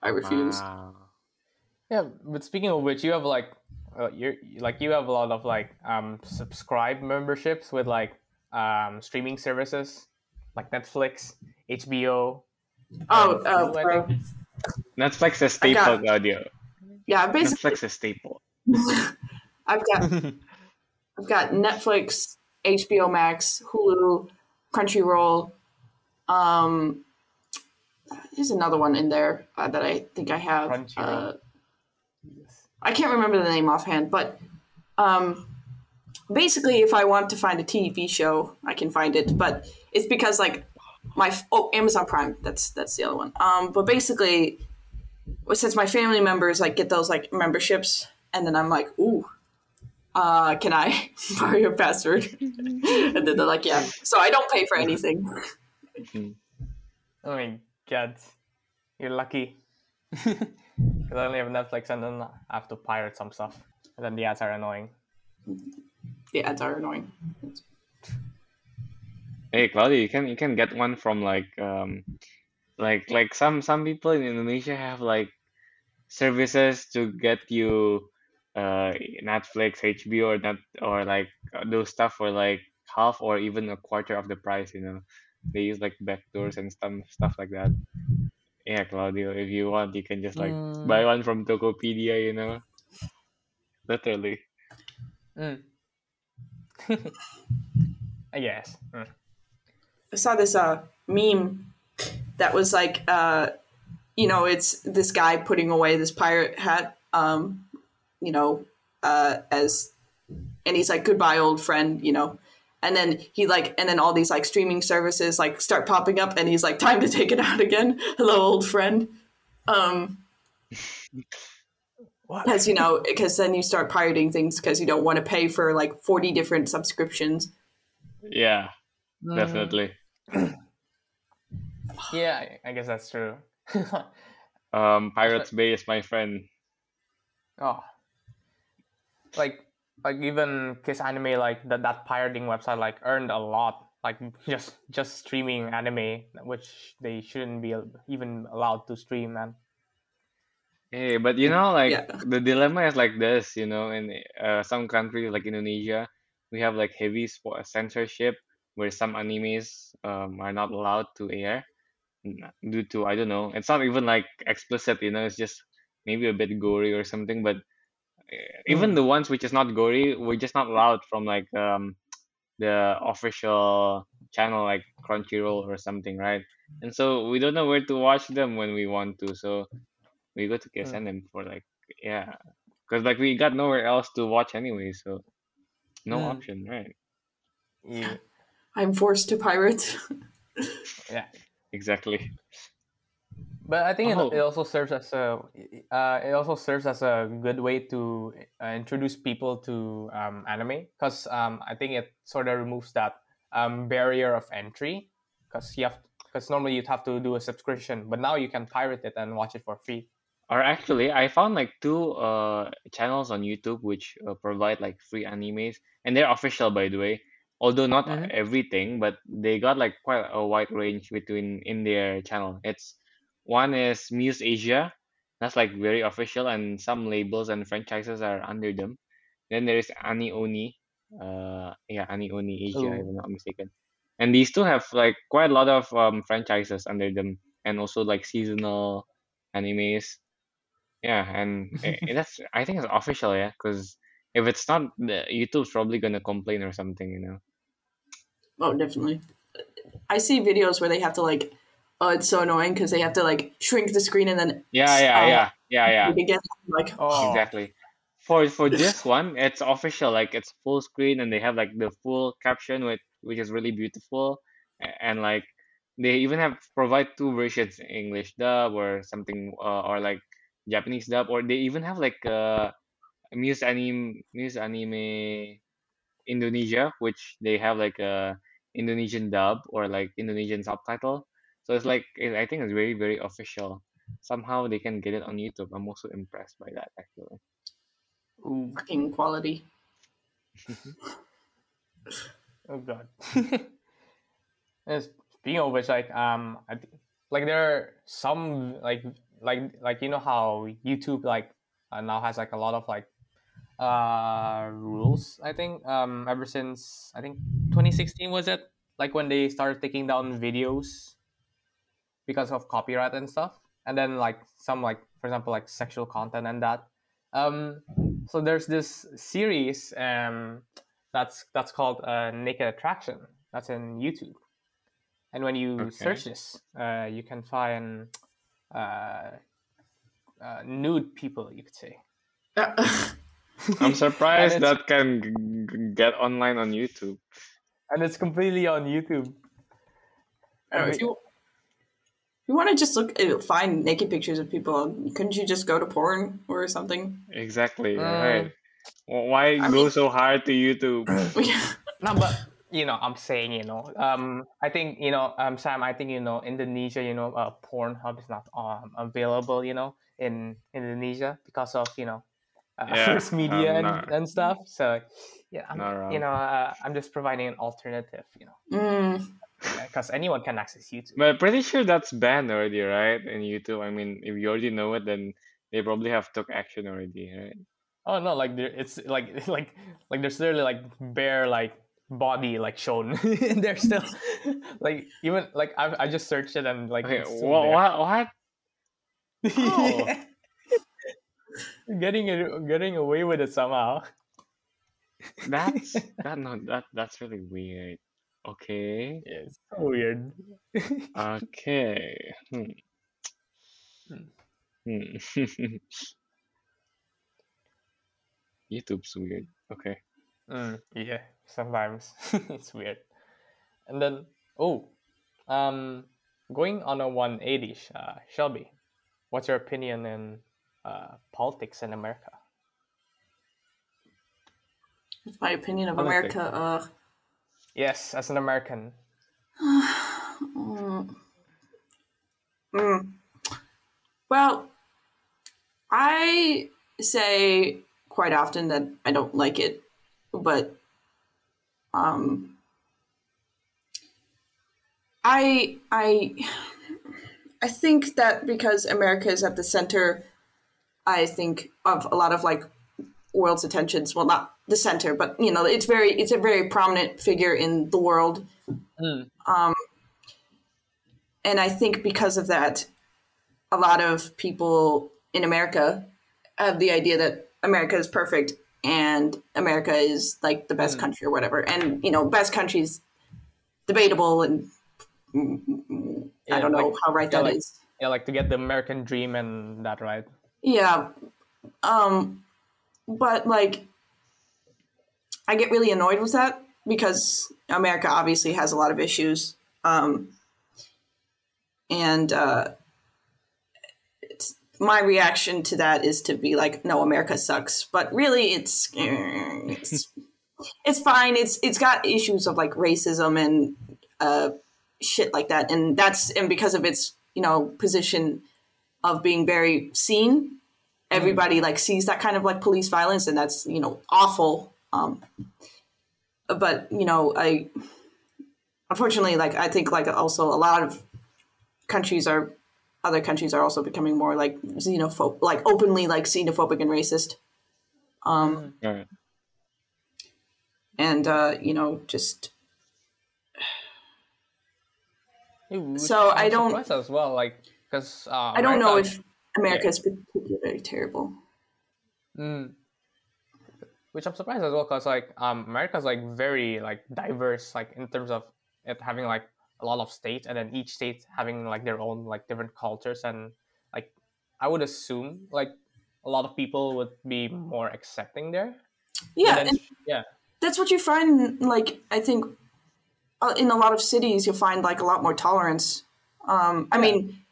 I refuse. Wow. Yeah, but speaking of which, you have like, uh, you're like you have a lot of like um subscribe memberships with like um streaming services like Netflix, HBO. Oh, and uh, Hulu, I bro. think. Netflix is I got- staple audio. Yeah, basically, Netflix is staple. [LAUGHS] I've got I've got Netflix, HBO Max, Hulu, Crunchyroll. Um, there's another one in there uh, that I think I have. Crunchyroll. Uh, I can't remember the name offhand, but um, basically, if I want to find a TV show, I can find it. But it's because like my oh Amazon Prime. That's that's the other one. Um, but basically, since my family members like get those like memberships, and then I'm like, ooh, uh, can I [LAUGHS] borrow your password? and then they're like, yeah. So I don't pay for anything. Oh my god, you're lucky. [LAUGHS] Because I only have Netflix and then I have to pirate some stuff. And then the ads are annoying. The ads are annoying. Hey Claudio, you can you can get one from like um like like some some people in Indonesia have like services to get you uh Netflix, HBO or not or like uh, those stuff for like half or even a quarter of the price, you know. They use like backdoors and stuff stuff like that. Yeah, Claudio, if you want, you can just like Mm. buy one from Tokopedia, you know. Literally. Mm. [LAUGHS] I guess. Mm. I saw this uh meme that was like uh you know it's this guy putting away this pirate hat um you know uh as and he's like goodbye old friend you know. And then he like and then all these like streaming services like start popping up and he's like time to take it out again. [LAUGHS] Hello old friend. Um because you know because then you start pirating things because you don't want to pay for like 40 different subscriptions. Yeah, definitely. [CLEARS THROAT] Yeah, I- I guess that's true. [LAUGHS] Um, Pirates Bay is my friend. oh, like like even Kiss Anime, like that that pirating website, like earned a lot. Like just just streaming anime, which they shouldn't be even allowed to stream, man. Hey, but you know, like Yeah. the dilemma is like this, you know, in uh, some countries like Indonesia, we have like heavy spo- censorship where some animes um, are not allowed to air due to, I don't know, it's not even like explicit, you know, it's just maybe a bit gory or something, but uh, even Mm. the ones which is not gory, we're just not allowed from like um the official channel like Crunchyroll or something, right? And so we don't know where to watch them when we want to, so we go to Mm. KSNM for like yeah, because like we got nowhere else to watch anyway, so no Mm. option, right? Yeah, I'm forced to pirate. [LAUGHS] yeah. Exactly. But I think it, Oh. it also serves as a uh, it also serves as a good way to uh, introduce people to um, anime because um, I think it sort of removes that um, barrier of entry because you have because normally you'd have to do a subscription, but now you can pirate it and watch it for free. Or actually, I found like two uh channels on YouTube which uh, provide like free animes, and they're official by the way. Although not Mhm. everything, but they got like quite a wide range between in their channel. It's one is Muse Asia, that's like very official, and some labels and franchises are under them. Then there is Ani-One, uh, yeah, Ani-One Asia, if Ooh. I'm not mistaken. And these two have like quite a lot of um franchises under them, and also like seasonal animes. Yeah, and i- [LAUGHS] i- that's I think it's official, yeah, because if it's not, the YouTube's probably gonna complain or something, you know. Oh, definitely. I see videos where they have to like, oh, it's so annoying because they have to like shrink the screen and then Yeah, yeah, uh, yeah, yeah, yeah. it again. Like, Oh, Exactly. For for [LAUGHS] this one, it's official. Like it's full screen, and they have like the full caption, which which is really beautiful, and like they even have provide two versions, English dub or something, uh, or like Japanese dub, or they even have like uh Muse anime Muse anime Indonesia, which they have like a Indonesian dub or like Indonesian subtitle. So it's like it- I think it's very very official. Somehow they can get it on YouTube. I'm also impressed by that actually. ooh, fucking quality. [LAUGHS] oh god. [LAUGHS] And Speaking of which, like um, I th- like there are some like like like you know how YouTube like uh, now has like a lot of like uh rules. I think um ever since I think 2016 was it like when they started taking down videos because of copyright and stuff, and then like some like for example like sexual content and that. Um, so there's this series um that's that's called uh, Naked Attraction. That's in YouTube. And when you Okay. search this, uh, you can find uh, uh, nude people, you could say. [LAUGHS] [LAUGHS] I'm surprised that can g- g- get online on YouTube. And it's completely on YouTube. Oh, if you you want to just look uh, find naked pictures of people, couldn't you just go to porn or something? Exactly, Mm. right. Wh- Why I go mean- so hard to YouTube? [LAUGHS] No, but you know, I'm saying, you know, um, I think you know, um, Sam, I think you know, Indonesia, you know, uh, Pornhub is not um, available, you know, in Indonesia because of you know, uh, Yeah, first [LAUGHS] media and, and stuff. So yeah, I'm, you know, uh, I'm just providing an alternative, you know, Mm, because anyone can access YouTube. But pretty sure that's banned already, right? In YouTube. I mean, if you already know it, then they probably have took action already, right? Oh no, like there, it's like [LAUGHS] like like there's literally like bare like body like shown. [LAUGHS] and they're still like even like I I just searched it and like Okay, it's still what what what? Oh. [LAUGHS] getting it getting away with it somehow. [LAUGHS] That's [LAUGHS] that no that that's really weird. Okay. Yeah, it's so weird. Okay. Hmm. Hmm. YouTube's weird. Okay. Mm, yeah, sometimes it's weird. And then oh, um, going on a 180, uh, Shelby, what's your opinion in uh, politics in America? That's my opinion of. America. Uh, Yes, as an American. [SIGHS] mm, Well, I say quite often that I don't like it, but um, I I [SIGHS] I think that because America is at the center, I think of a lot of like world's attentions. Well, not the center, but you know, it's very it's a very prominent figure in the world. Mm. Um, and I think because of that, a lot of people in America have the idea that America is perfect and America is like the best Mm. country or whatever. And you know, best country's debatable, and mm, mm, I don't know like- how right yeah, that is. like- Yeah, like to get the American dream and that right. Yeah. Um but like I get really annoyed with that because America obviously has a lot of issues. Um and uh my reaction to that is to be like no America sucks, but really it's it's it's fine. It's it's got issues of like racism and uh shit like that and that's and because of its, you know, position of being very seen. Everybody like sees that kind of like police violence and that's you know awful. Um but you know i unfortunately like i think like also a lot of countries are other countries are also becoming more like xenophobe like openly like xenophobic and racist. Um Right. and uh you know just So, I'm don't- as well, like because uh, i don't know if america is particularly terrible Mm. Which I'm surprised as well, because like um, is like very like diverse, like in terms of it having like a lot of states, and then each state having like their own like different cultures, and like I would assume like a lot of people would be more accepting there. yeah And then- and yeah, that's what you find like i think uh, in a lot of cities you'll find like a lot more tolerance um i Yeah. mean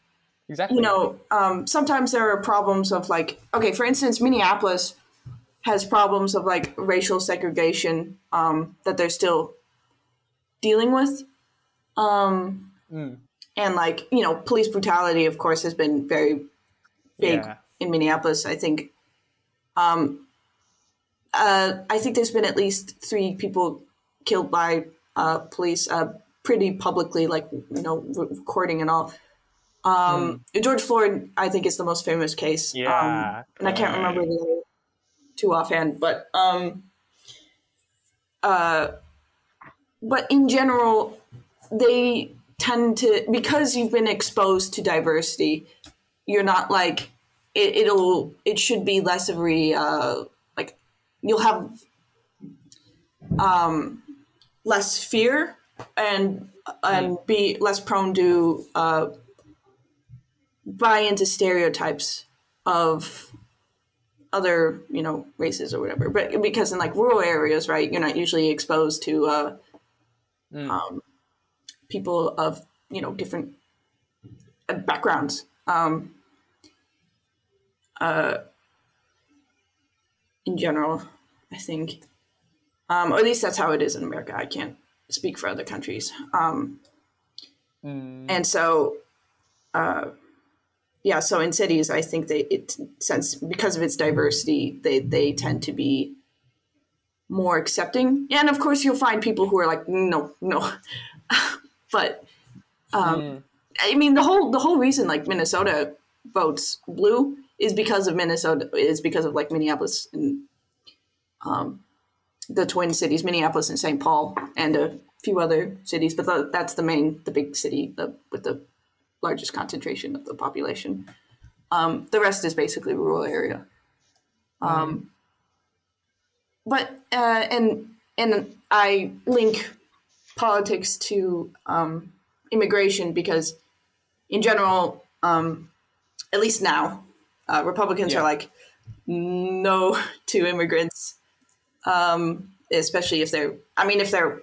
exactly. you know um sometimes there are problems of like okay for instance minneapolis has problems of like racial segregation um that they're still dealing with um Mm. and like you know police brutality of course has been very big Yeah. in Minneapolis. I think, um, uh, I think there's been at least three people killed by uh, police, uh, pretty publicly, like you know, re- recording and all. Um, George Floyd, I think, is the most famous case. Um, Yeah. and I can't remember the other two offhand, but um, uh, but in general, they tend to because you've been exposed to diversity. You're not like it, it'll. It should be less of a uh, like you'll have um, less fear and and be less prone to uh, buy into stereotypes of other you know races or whatever. But because in like rural areas right you're not usually exposed to uh, Mm. um, people of you know different uh, backgrounds. Um, uh, in general i think. Um, or at least that's how it is in america. I can't speak for other countries. Um, Mm. and so uh, yeah so in cities i think they it since because of its diversity they they tend to be more accepting and of course you'll find people who are like no no [LAUGHS] but um, Mm. i mean the whole the whole reason like minnesota votes blue is because of minnesota is because of like minneapolis and um, the twin cities minneapolis and st paul and a few other cities but the, that's the main the big city the, with the largest concentration of the population. Um, the rest is basically rural area. Um, but uh, and and i link politics to um, immigration because in general um, at least now uh, republicans Yeah. are like no [LAUGHS] to immigrants um, especially if they're i mean if they're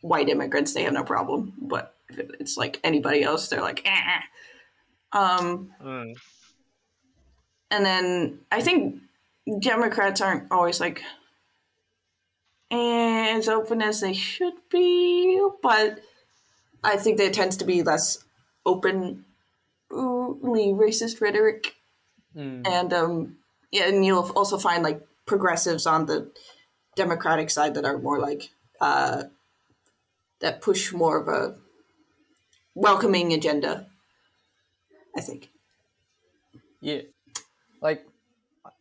white immigrants they have no problem but it's like anybody else they're like eh. um, Mm. and then i think democrats aren't always like as open as they should be but i think there tends to be less openly racist rhetoric, Mm. and um, yeah, and you'll also find like progressives on the Democratic side that are more like uh, that push more of a welcoming agenda. I think. Yeah, like,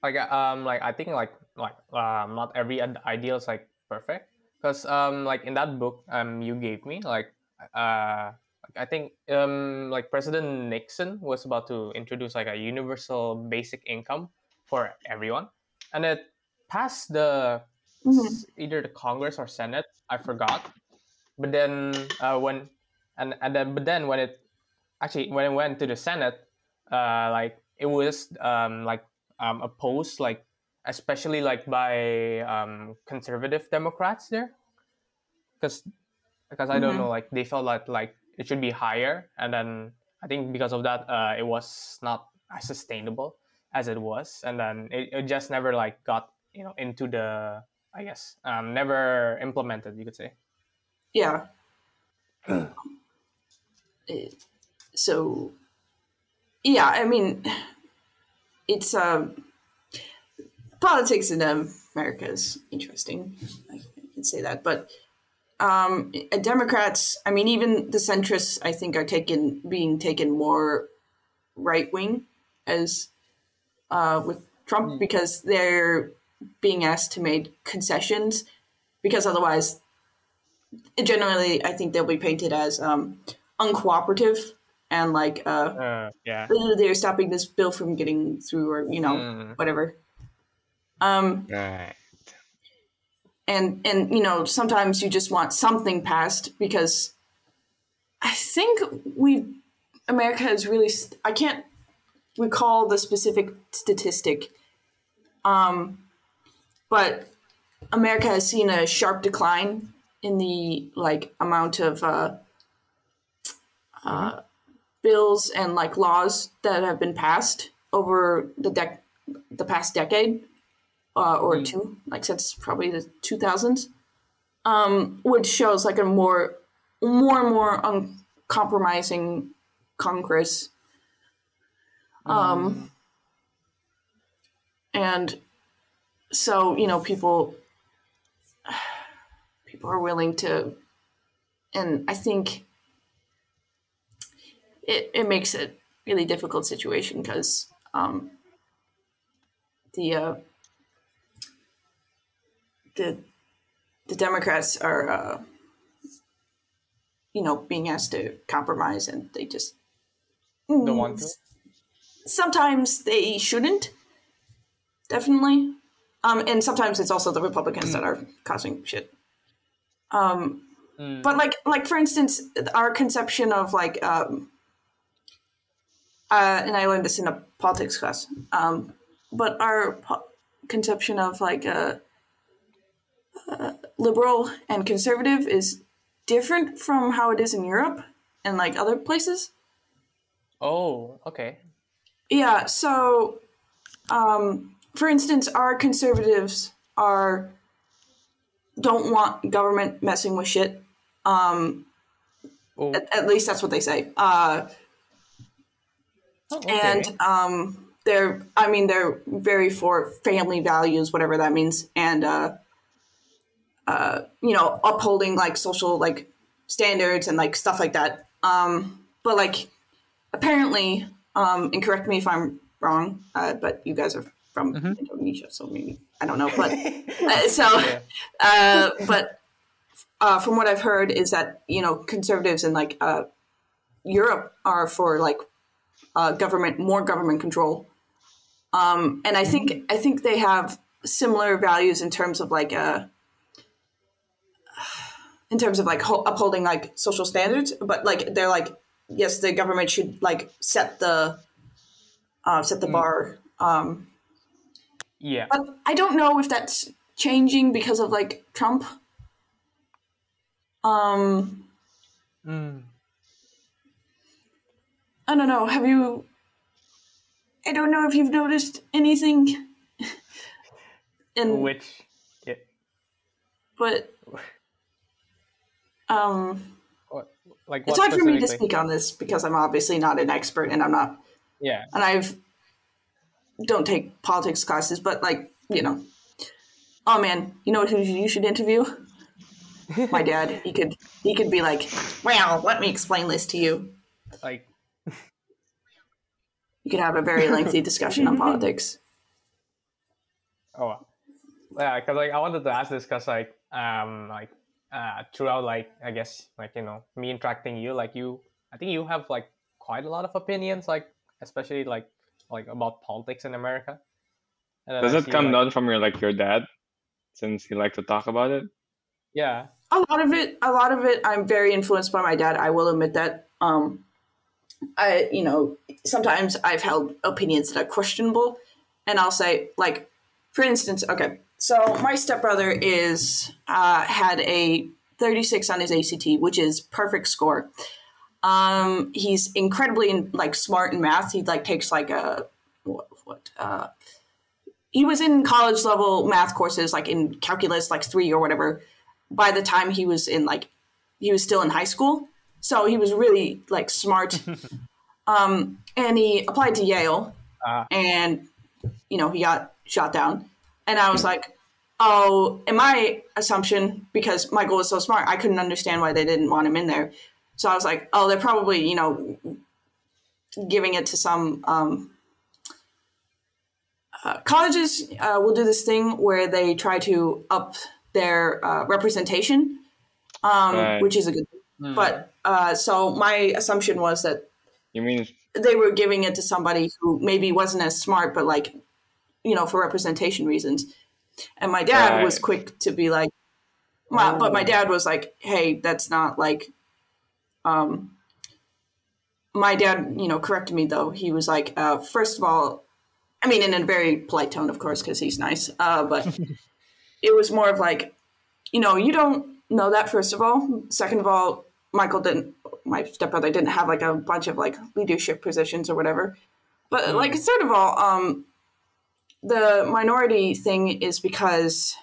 like um, like I think like like um, not every ideal is like perfect because um, like in that book um you gave me like uh. I think um, like President Nixon was about to introduce like a universal basic income for everyone, and it passed the Mhm. either the Congress or Senate. I forgot. But then uh, when and and then but then when it actually when it went to the Senate, uh, like it was um, like um, opposed like especially like by um, conservative Democrats there, because because I don't Mhm. know like they felt like like it should be higher, and then I think because of that uh, it was not as sustainable as it was, and then it, it just never like got you know into the I guess um, never implemented you could say. Yeah. [CLEARS THROAT] So, yeah, I mean, it's um, politics in America is interesting. I can say that, but um, Democrats, I mean, even the centrists, I think, are taken being taken more right wing as uh, with Trump because they're being asked to make concessions because otherwise generally I think they'll be painted as um, uncooperative and like uh, Uh, yeah. They're stopping this bill from getting through or you know Mm. whatever. Um, Right. and and you know sometimes you just want something passed because I think we America has really st- I can't recall the specific statistic, um, but America has seen a sharp decline in the like amount of uh, uh, bills and like laws that have been passed over the dec- the past decade uh, or two, like since probably the two thousands, um, which shows like a more, more and more uncompromising Congress. Um, and so you know people, [SIGHS] people are willing to, and I think it it makes it really difficult situation because um, the uh, the the Democrats are, uh, you know, being asked to compromise, and they just Don't want to? Sometimes they shouldn't, definitely, um, and sometimes it's also the Republicans that are causing shit. Um, Mm. but like, like for instance, our conception of like, um, uh, and I learned this in a politics class, um, but our po- conception of like a liberal and conservative is different from how it is in Europe and like other places. Oh, okay. Yeah, so um, for instance, our conservatives are don't want government messing with shit. Um, Oh, at, at least that's what they say. Uh, oh, okay. and um, they're I mean they're very for family values, whatever that means, and uh, uh, you know upholding like social like standards and like stuff like that. Um, but like apparently, um, and correct me if I'm wrong, uh, but you guys are from Indonesia, so maybe I don't know, but [LAUGHS] uh, so uh, but uh, from what I've heard is that you know conservatives in like uh, Europe are for like uh, government more government control, um, and I think I think they have similar values in terms of like uh, in terms of like ho- upholding like social standards, but like they're like yes, the government should like set the uh, set the bar. Um, yeah. but I don't know if that's changing because of like Trump. Um, Mm. I don't know. Have you? I don't know if you've noticed anything. in Which, yeah. but um, like It's hard for me to speak on this because I'm obviously not an expert and I'm not Yeah. and I've don't take politics classes, but like you know, oh man, you know who you should interview? [LAUGHS] My dad. He could he could be like, well, let me explain this to you. Like You could have a very lengthy [LAUGHS] discussion on politics. Oh, yeah, because like I wanted to ask this because like um like uh throughout like I guess like you know me interacting you like you I think you have like quite a lot of opinions like especially like like about politics in America. And Does it come like- down from your like your dad, since he likes to talk about it? Yeah. A lot of it, a lot of it, I'm very influenced by my dad. I will admit that. Um, I, you know, sometimes I've held opinions that are questionable, and I'll say, like, for instance, okay, so my stepbrother is uh, had a 36 on his ACT, which is perfect score. Um, he's incredibly like smart in math. He like takes like a what, what uh, he was in college level math courses like in calculus like three or whatever by the time he was in like he was still in high school so he was really like smart [LAUGHS] um and he applied to yale Ah. and you know he got shot down and i was like oh in my assumption because michael was so smart i couldn't understand why they didn't want him in there so i was like oh they're probably you know giving it to some um uh, colleges uh, will do this thing where they try to up their uh, representation, um, Right. which is a good thing. But uh, so my assumption was that You mean they were giving it to somebody who maybe wasn't as smart, but like, you know, for representation reasons. And my dad was quick to be like, my, but my dad was like, hey, that's not like, um, my dad, you know, corrected me though. He was like, uh, first of all, I mean, in a very polite tone, of course, because he's nice. Uh, but [LAUGHS] it was more of like, you know, you don't know that. First of all, second of all, Michael didn't. My stepbrother didn't have like a bunch of like leadership positions or whatever. But like, third of all, um, the minority thing is because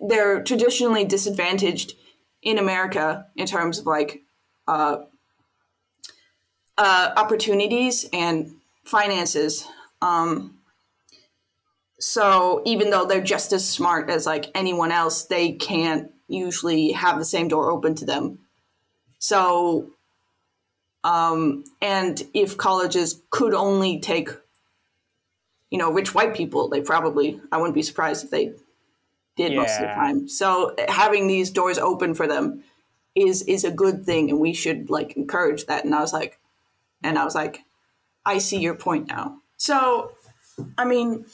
they're traditionally disadvantaged in America in terms of like uh, uh, opportunities and finances. Um, so even though they're just as smart as like anyone else, they can't usually have the same door open to them. So, um, and if colleges could only take, you know, rich white people, they probably, I wouldn't be surprised if they did most of the time. So having these doors open for them is is a good thing, and we should like encourage that. And I was like, and I was like, I see your point now. So, I mean,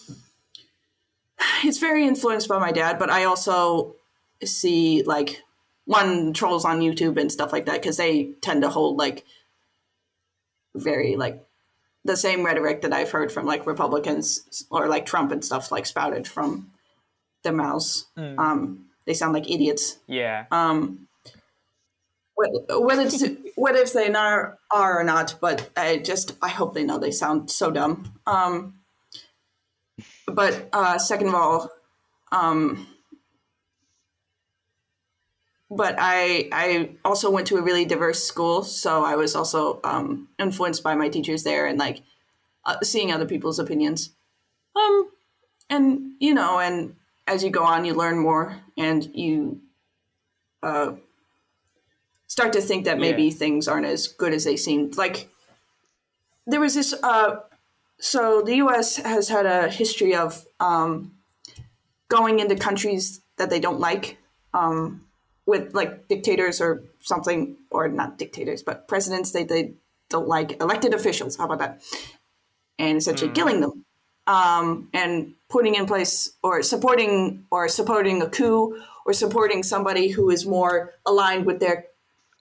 it's very influenced by my dad, but I also see like one trolls on YouTube and stuff like that because they tend to hold like very like the same rhetoric that I've heard from like Republicans or like Trump and stuff like spouted from their mouths. Um, they sound like idiots. Yeah. Um, wh- whether it's, whether if they are, are or not, but I just I hope they know they sound so dumb. Um, but uh, second of all, um, but I I also went to a really diverse school, so I was also um, influenced by my teachers there and like uh, seeing other people's opinions. Um, and you know, and as you go on, you learn more, and you uh, start to think that maybe Yeah. things aren't as good as they seem. Like there was this. Uh, so the U.S. has had a history of um, going into countries that they don't like, um, with like dictators or something, or not dictators, but presidents they they don't like, elected officials. How about that? And essentially killing them um, and putting in place or supporting or supporting a coup or supporting somebody who is more aligned with their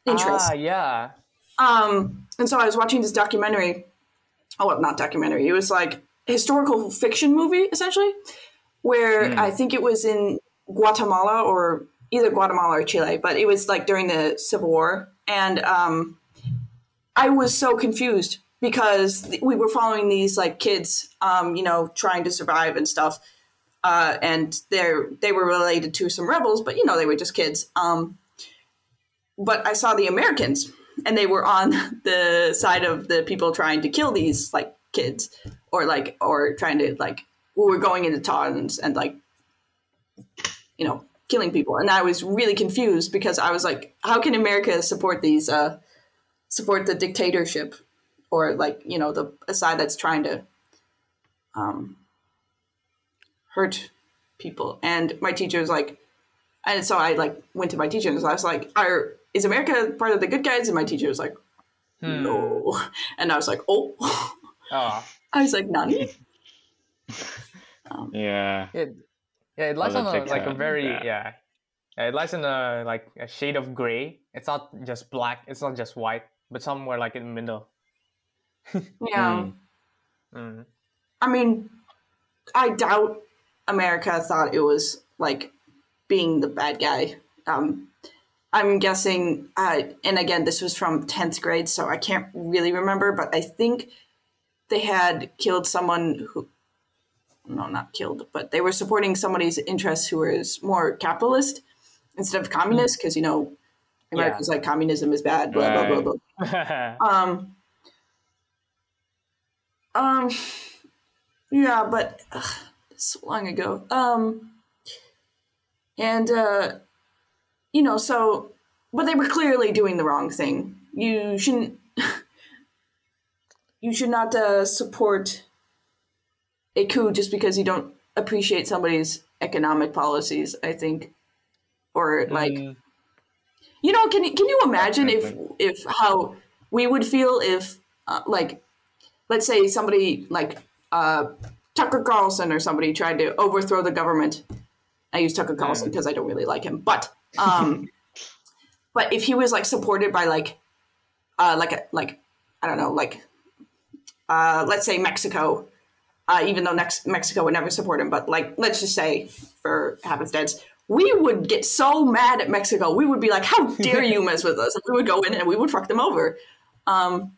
interests. Ah, yeah. Um, and so I was watching this documentary. Oh, well, not documentary. It was like historical fiction movie, essentially, where I think it was in Guatemala or either Guatemala or Chile, but it was like during the Civil War. And um, I was so confused because we were following these like kids, um, you know, trying to survive and stuff. Uh, and they're they were related to some rebels, but you know they were just kids. Um, but I saw the Americans, and they were on [LAUGHS] the side of the people trying to kill these like kids, or like or trying to like who were going into towns and like you know killing people. And I was really confused because I was like, how can America support these uh, support the dictatorship or like you know the a side that's trying to um, hurt people? And my teacher was like, and so I like went to my teacher and I was like, "Are is America part of the good guys?" And my teacher was like, Hmm. "No," [LAUGHS] and I was like, "Oh." Oh, [LAUGHS] I was like, "Nani?" [LAUGHS] um, Yeah. it, yeah, it lies on a, like a very bad. yeah. yeah, it lies in a like a shade of gray. It's not just black. It's not just white, but somewhere like in the middle. [LAUGHS] yeah. Mm. Mm. I mean, I doubt America thought it was like being the bad guy. Um, I'm guessing, uh, and again, this was from 10th grade, so I can't really remember, but I think they had killed someone who, no, not killed, but they were supporting somebody's interests who was more capitalist instead of communist, because, you know, America's like communism is bad, blah, blah, blah, blah. [LAUGHS] Um, um, yeah, but ugh, so long ago. Um, and uh, you know, so, but they were clearly doing the wrong thing. You shouldn't. [LAUGHS] you should not uh, support a coup just because you don't appreciate somebody's economic policies. I think, or like. Mm. You know, can you can you imagine if if how we would feel if uh, like let's say somebody like uh, Tucker Carlson or somebody tried to overthrow the government. I use Tucker Carlson because I don't really like him, but um, [LAUGHS] but if he was like supported by like uh, like a, like I don't know like uh, let's say Mexico, uh, even though Mex- Mexico would never support him, but like let's just say for happenstance, we would get so mad at Mexico. We would be like, "How [LAUGHS] dare you mess with us?" And we would go in and we would fuck them over. Um,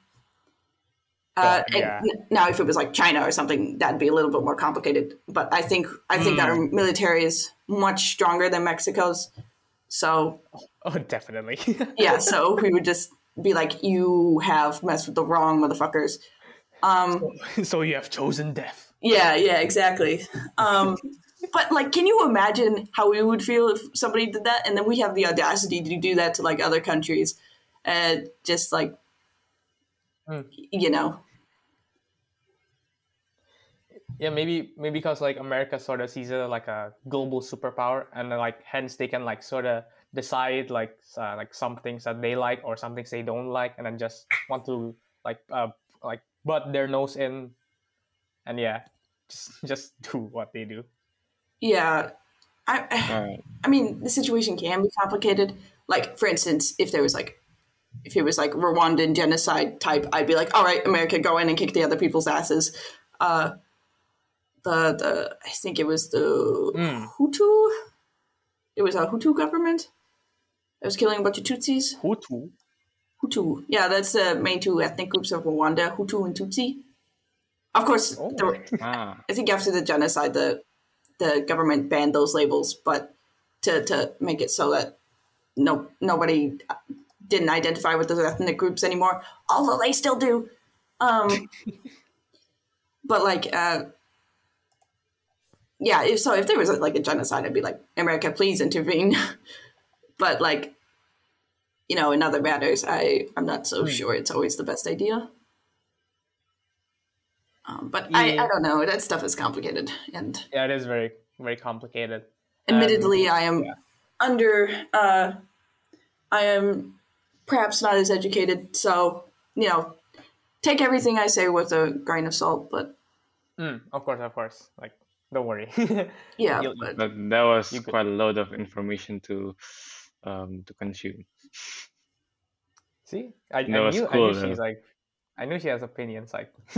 uh, Oh, yeah. now, if it was like China or something, that'd be a little bit more complicated. But I think I think our military is much stronger than Mexico's. So [LAUGHS] Oh, definitely. [LAUGHS] yeah, so we would just be like, "You have messed with the wrong motherfuckers." Um, [LAUGHS] so you have chosen death. yeah, yeah, exactly. Um, but like, can you imagine how we would feel if somebody did that? And then we have the audacity to do that to like other countries, and just like, Hmm. you know, Yeah, maybe maybe because like America sort of sees it like a global superpower, and then, like hence they can like sort of decide like uh, like some things that they like or some things they don't like, and then just want to like uh like butt their nose in, and yeah, just [LAUGHS] just do what they do. yeah. I, [SIGHS] Right. I mean, the situation can be complicated. Like, for instance, if there was like, if it was like Rwandan genocide type, I'd be like, all right, America, go in and kick the other people's asses. Uh, the the I think it was the Mm. Hutu. It was a Hutu government that was killing a bunch of Tutsis. Hutu. Hutu, yeah, that's the main two ethnic groups of Rwanda, Hutu and Tutsi. Of course, Oh. there were, Ah. I think after the genocide, the the government banned those labels, but to to make it so that no nobody didn't identify with those ethnic groups anymore, although they still do. Um, [LAUGHS] but like, uh, yeah, if so, if there was like a genocide, I'd be like, America, please intervene. [LAUGHS] but like, you know, in other matters, I I'm not so sure it's always the best idea. Um, but I, Yeah. I don't know. That stuff is complicated, and Yeah, it is very very complicated. admittedly, I am yeah. under. Uh, I am perhaps not as educated, so you know, take everything I say with a grain of salt. But Mm, of course, of course. Like, don't worry. [LAUGHS] yeah, You'll- but That that was quite a load of information to um to consume. See, I, I That was knew I knew she's like, I knew she has opinions. Like, [LAUGHS]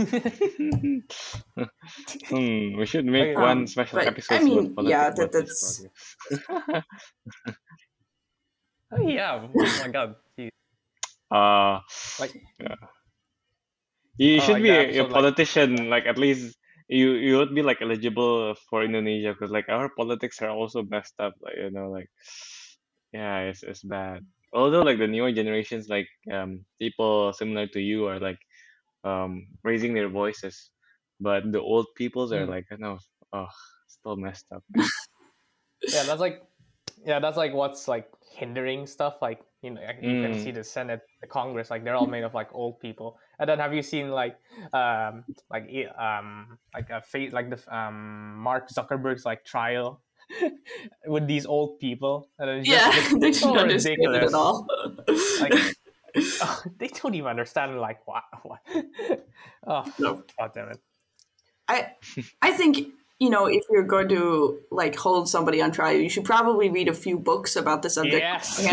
hmm, we should make Um, one special but, I episode. mean, about yeah, politics that- about this. [LAUGHS] oh yeah, oh my god, Gee. uh, like yeah. You should like be the a, a episode, like- politician, like at least you you would be like eligible for Indonesia because like our politics are also messed up. Like you know, like yeah, it's it's bad. Although like the newer generations, like um, people similar to you are like um, raising their voices, but the old peoples are Mm. like kind of oh, still messed up. [LAUGHS] yeah that's like yeah that's like what's like hindering stuff like you know you can Mm. see the senate the congress like they're all made of like old people and then have you seen like um like um like a face like the um mark zuckerberg's like trial [LAUGHS] with these old people and it's Yeah, just, [LAUGHS] they it's so should understand it at all. like [LAUGHS] oh, they don't even understand like what, what? oh No. god damn it I I think you know if you're going to like hold somebody on trial, you should probably read a few books about the subject. yes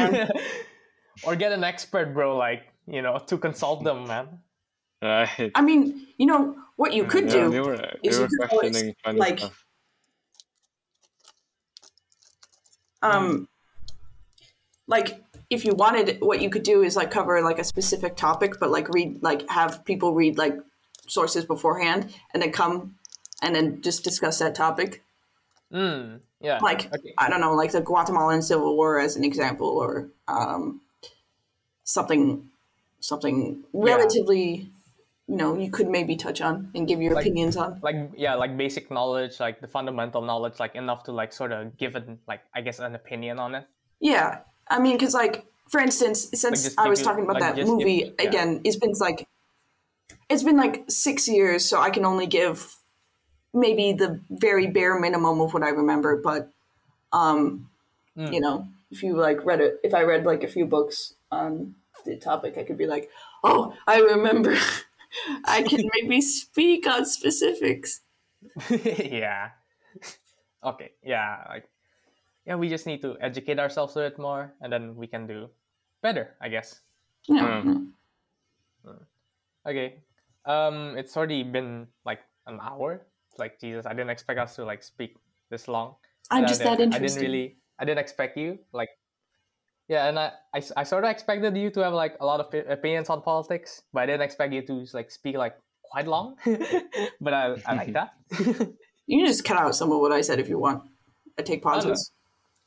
or get an expert bro like you know to consult them man Right? Uh, I mean, you know what you could Yeah, do. They were, they is you could always, questioning funny like, stuff. Um like if you wanted what you could do is like cover like a specific topic but like read like have people read like sources beforehand and then come and then just discuss that topic Mm, yeah. like okay. i don't know like the guatemalan civil war as an example or um something something relatively you know you could maybe touch on and give your Like- opinions on like yeah, like basic knowledge, like the fundamental knowledge, like enough to like sort of give an like I guess an opinion on it. Yeah, I mean, because like for instance, since just I was you- talking about like, that just give- movie yeah. again, it's been like it's been like six years, so I can only give maybe the very bare minimum of what I remember. But um, Mm. you know, if you like read it, if I read like a few books on the topic, I could be like, oh, I remember. [LAUGHS] I can maybe speak on specifics. [LAUGHS] yeah. okay. Yeah. Like yeah, we just need to educate ourselves a bit more, and then we can do better, I guess. Yeah. Mm. Okay. Um, it's already been like an hour. Like Jesus, I didn't expect us to like speak this long. I'm And just that interested. I didn't really, I didn't expect you like. Yeah, and I, I sort of expected you to have like a lot of pi- opinions on politics, but I didn't expect you to like speak like quite long. [LAUGHS] but I, I like that. [LAUGHS] You can just cut out some of what I said if you want. I take no. pauses.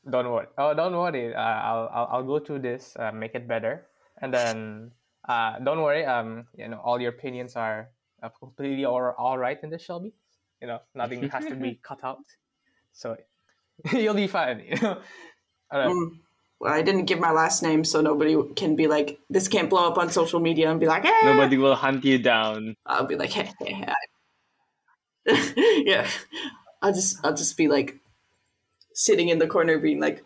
don't worry. Oh, don't worry. Uh, I'll, I'll, I'll go through this, uh, make it better, and then uh, don't worry. Um, you know, all your opinions are uh, completely all, all right in this, Shelby. You know, nothing has to be [LAUGHS] cut out, so you'll be fine. You know. All right. Um, well, I didn't give my last name, so nobody can be like, this can't blow up on social media and be like, eh. Nobody will hunt you down. I'll be like, hey, hey, hey. [LAUGHS] Yeah. I'll just, I'll just be like, sitting in the corner, being like,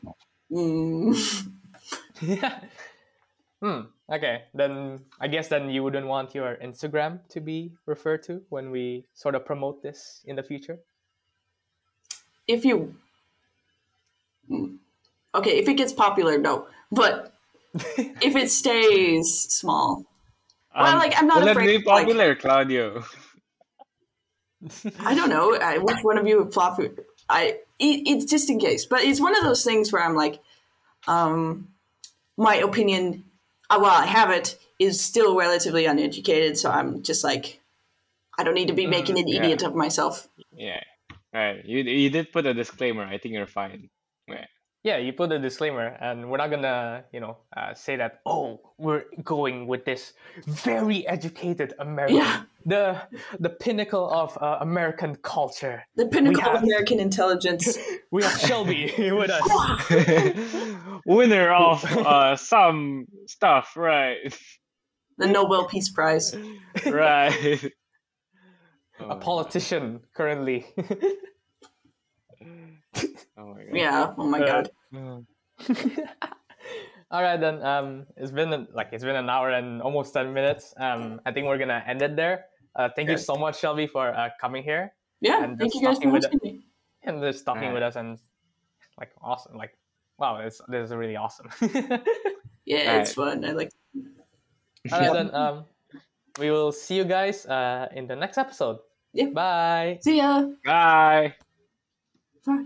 mm. [LAUGHS] hmm. Okay. Then I guess then you wouldn't want your Instagram to be referred to when we sort of promote this in the future. if you, Mm. Okay, if it gets popular, no, but [LAUGHS] if it stays small, Well, like, I'm not will afraid, it be like- popular, Claudio? [LAUGHS] I don't know I, which one of you would flop. I it, it's just in case, but it's one of those things where I'm like, um, my opinion, uh, while I have it, is still relatively uneducated. So I'm just like, I don't need to be making an yeah. idiot of myself. Yeah. Right. You you did put a disclaimer. I think you're fine. Yeah. Yeah, you put a disclaimer, and we're not gonna, you know, uh, say that. Oh, we're going with this very educated American, Yeah. the the pinnacle of uh, American culture. The pinnacle have- of American intelligence. [LAUGHS] We have Shelby [LAUGHS] with us. [LAUGHS] Winner of uh, some stuff, right? the Nobel Peace Prize. right. a politician currently. Oh my god. Yeah. Oh my god. [LAUGHS] All right, then. Um, it's been like it's been an hour and almost ten minutes. Um, I think we're gonna end it there. Uh, thank you so much, Shelby, for uh, coming here Yeah. and Thank just you guys for talking with hosting me. and just talking Alright. with us and like awesome. Like, wow, it's this is really awesome. [LAUGHS] Yeah, it's fun. I like. All right, then. [LAUGHS] Um, we will see you guys uh, in the next episode. Yeah. Bye. See ya. Bye. Sorry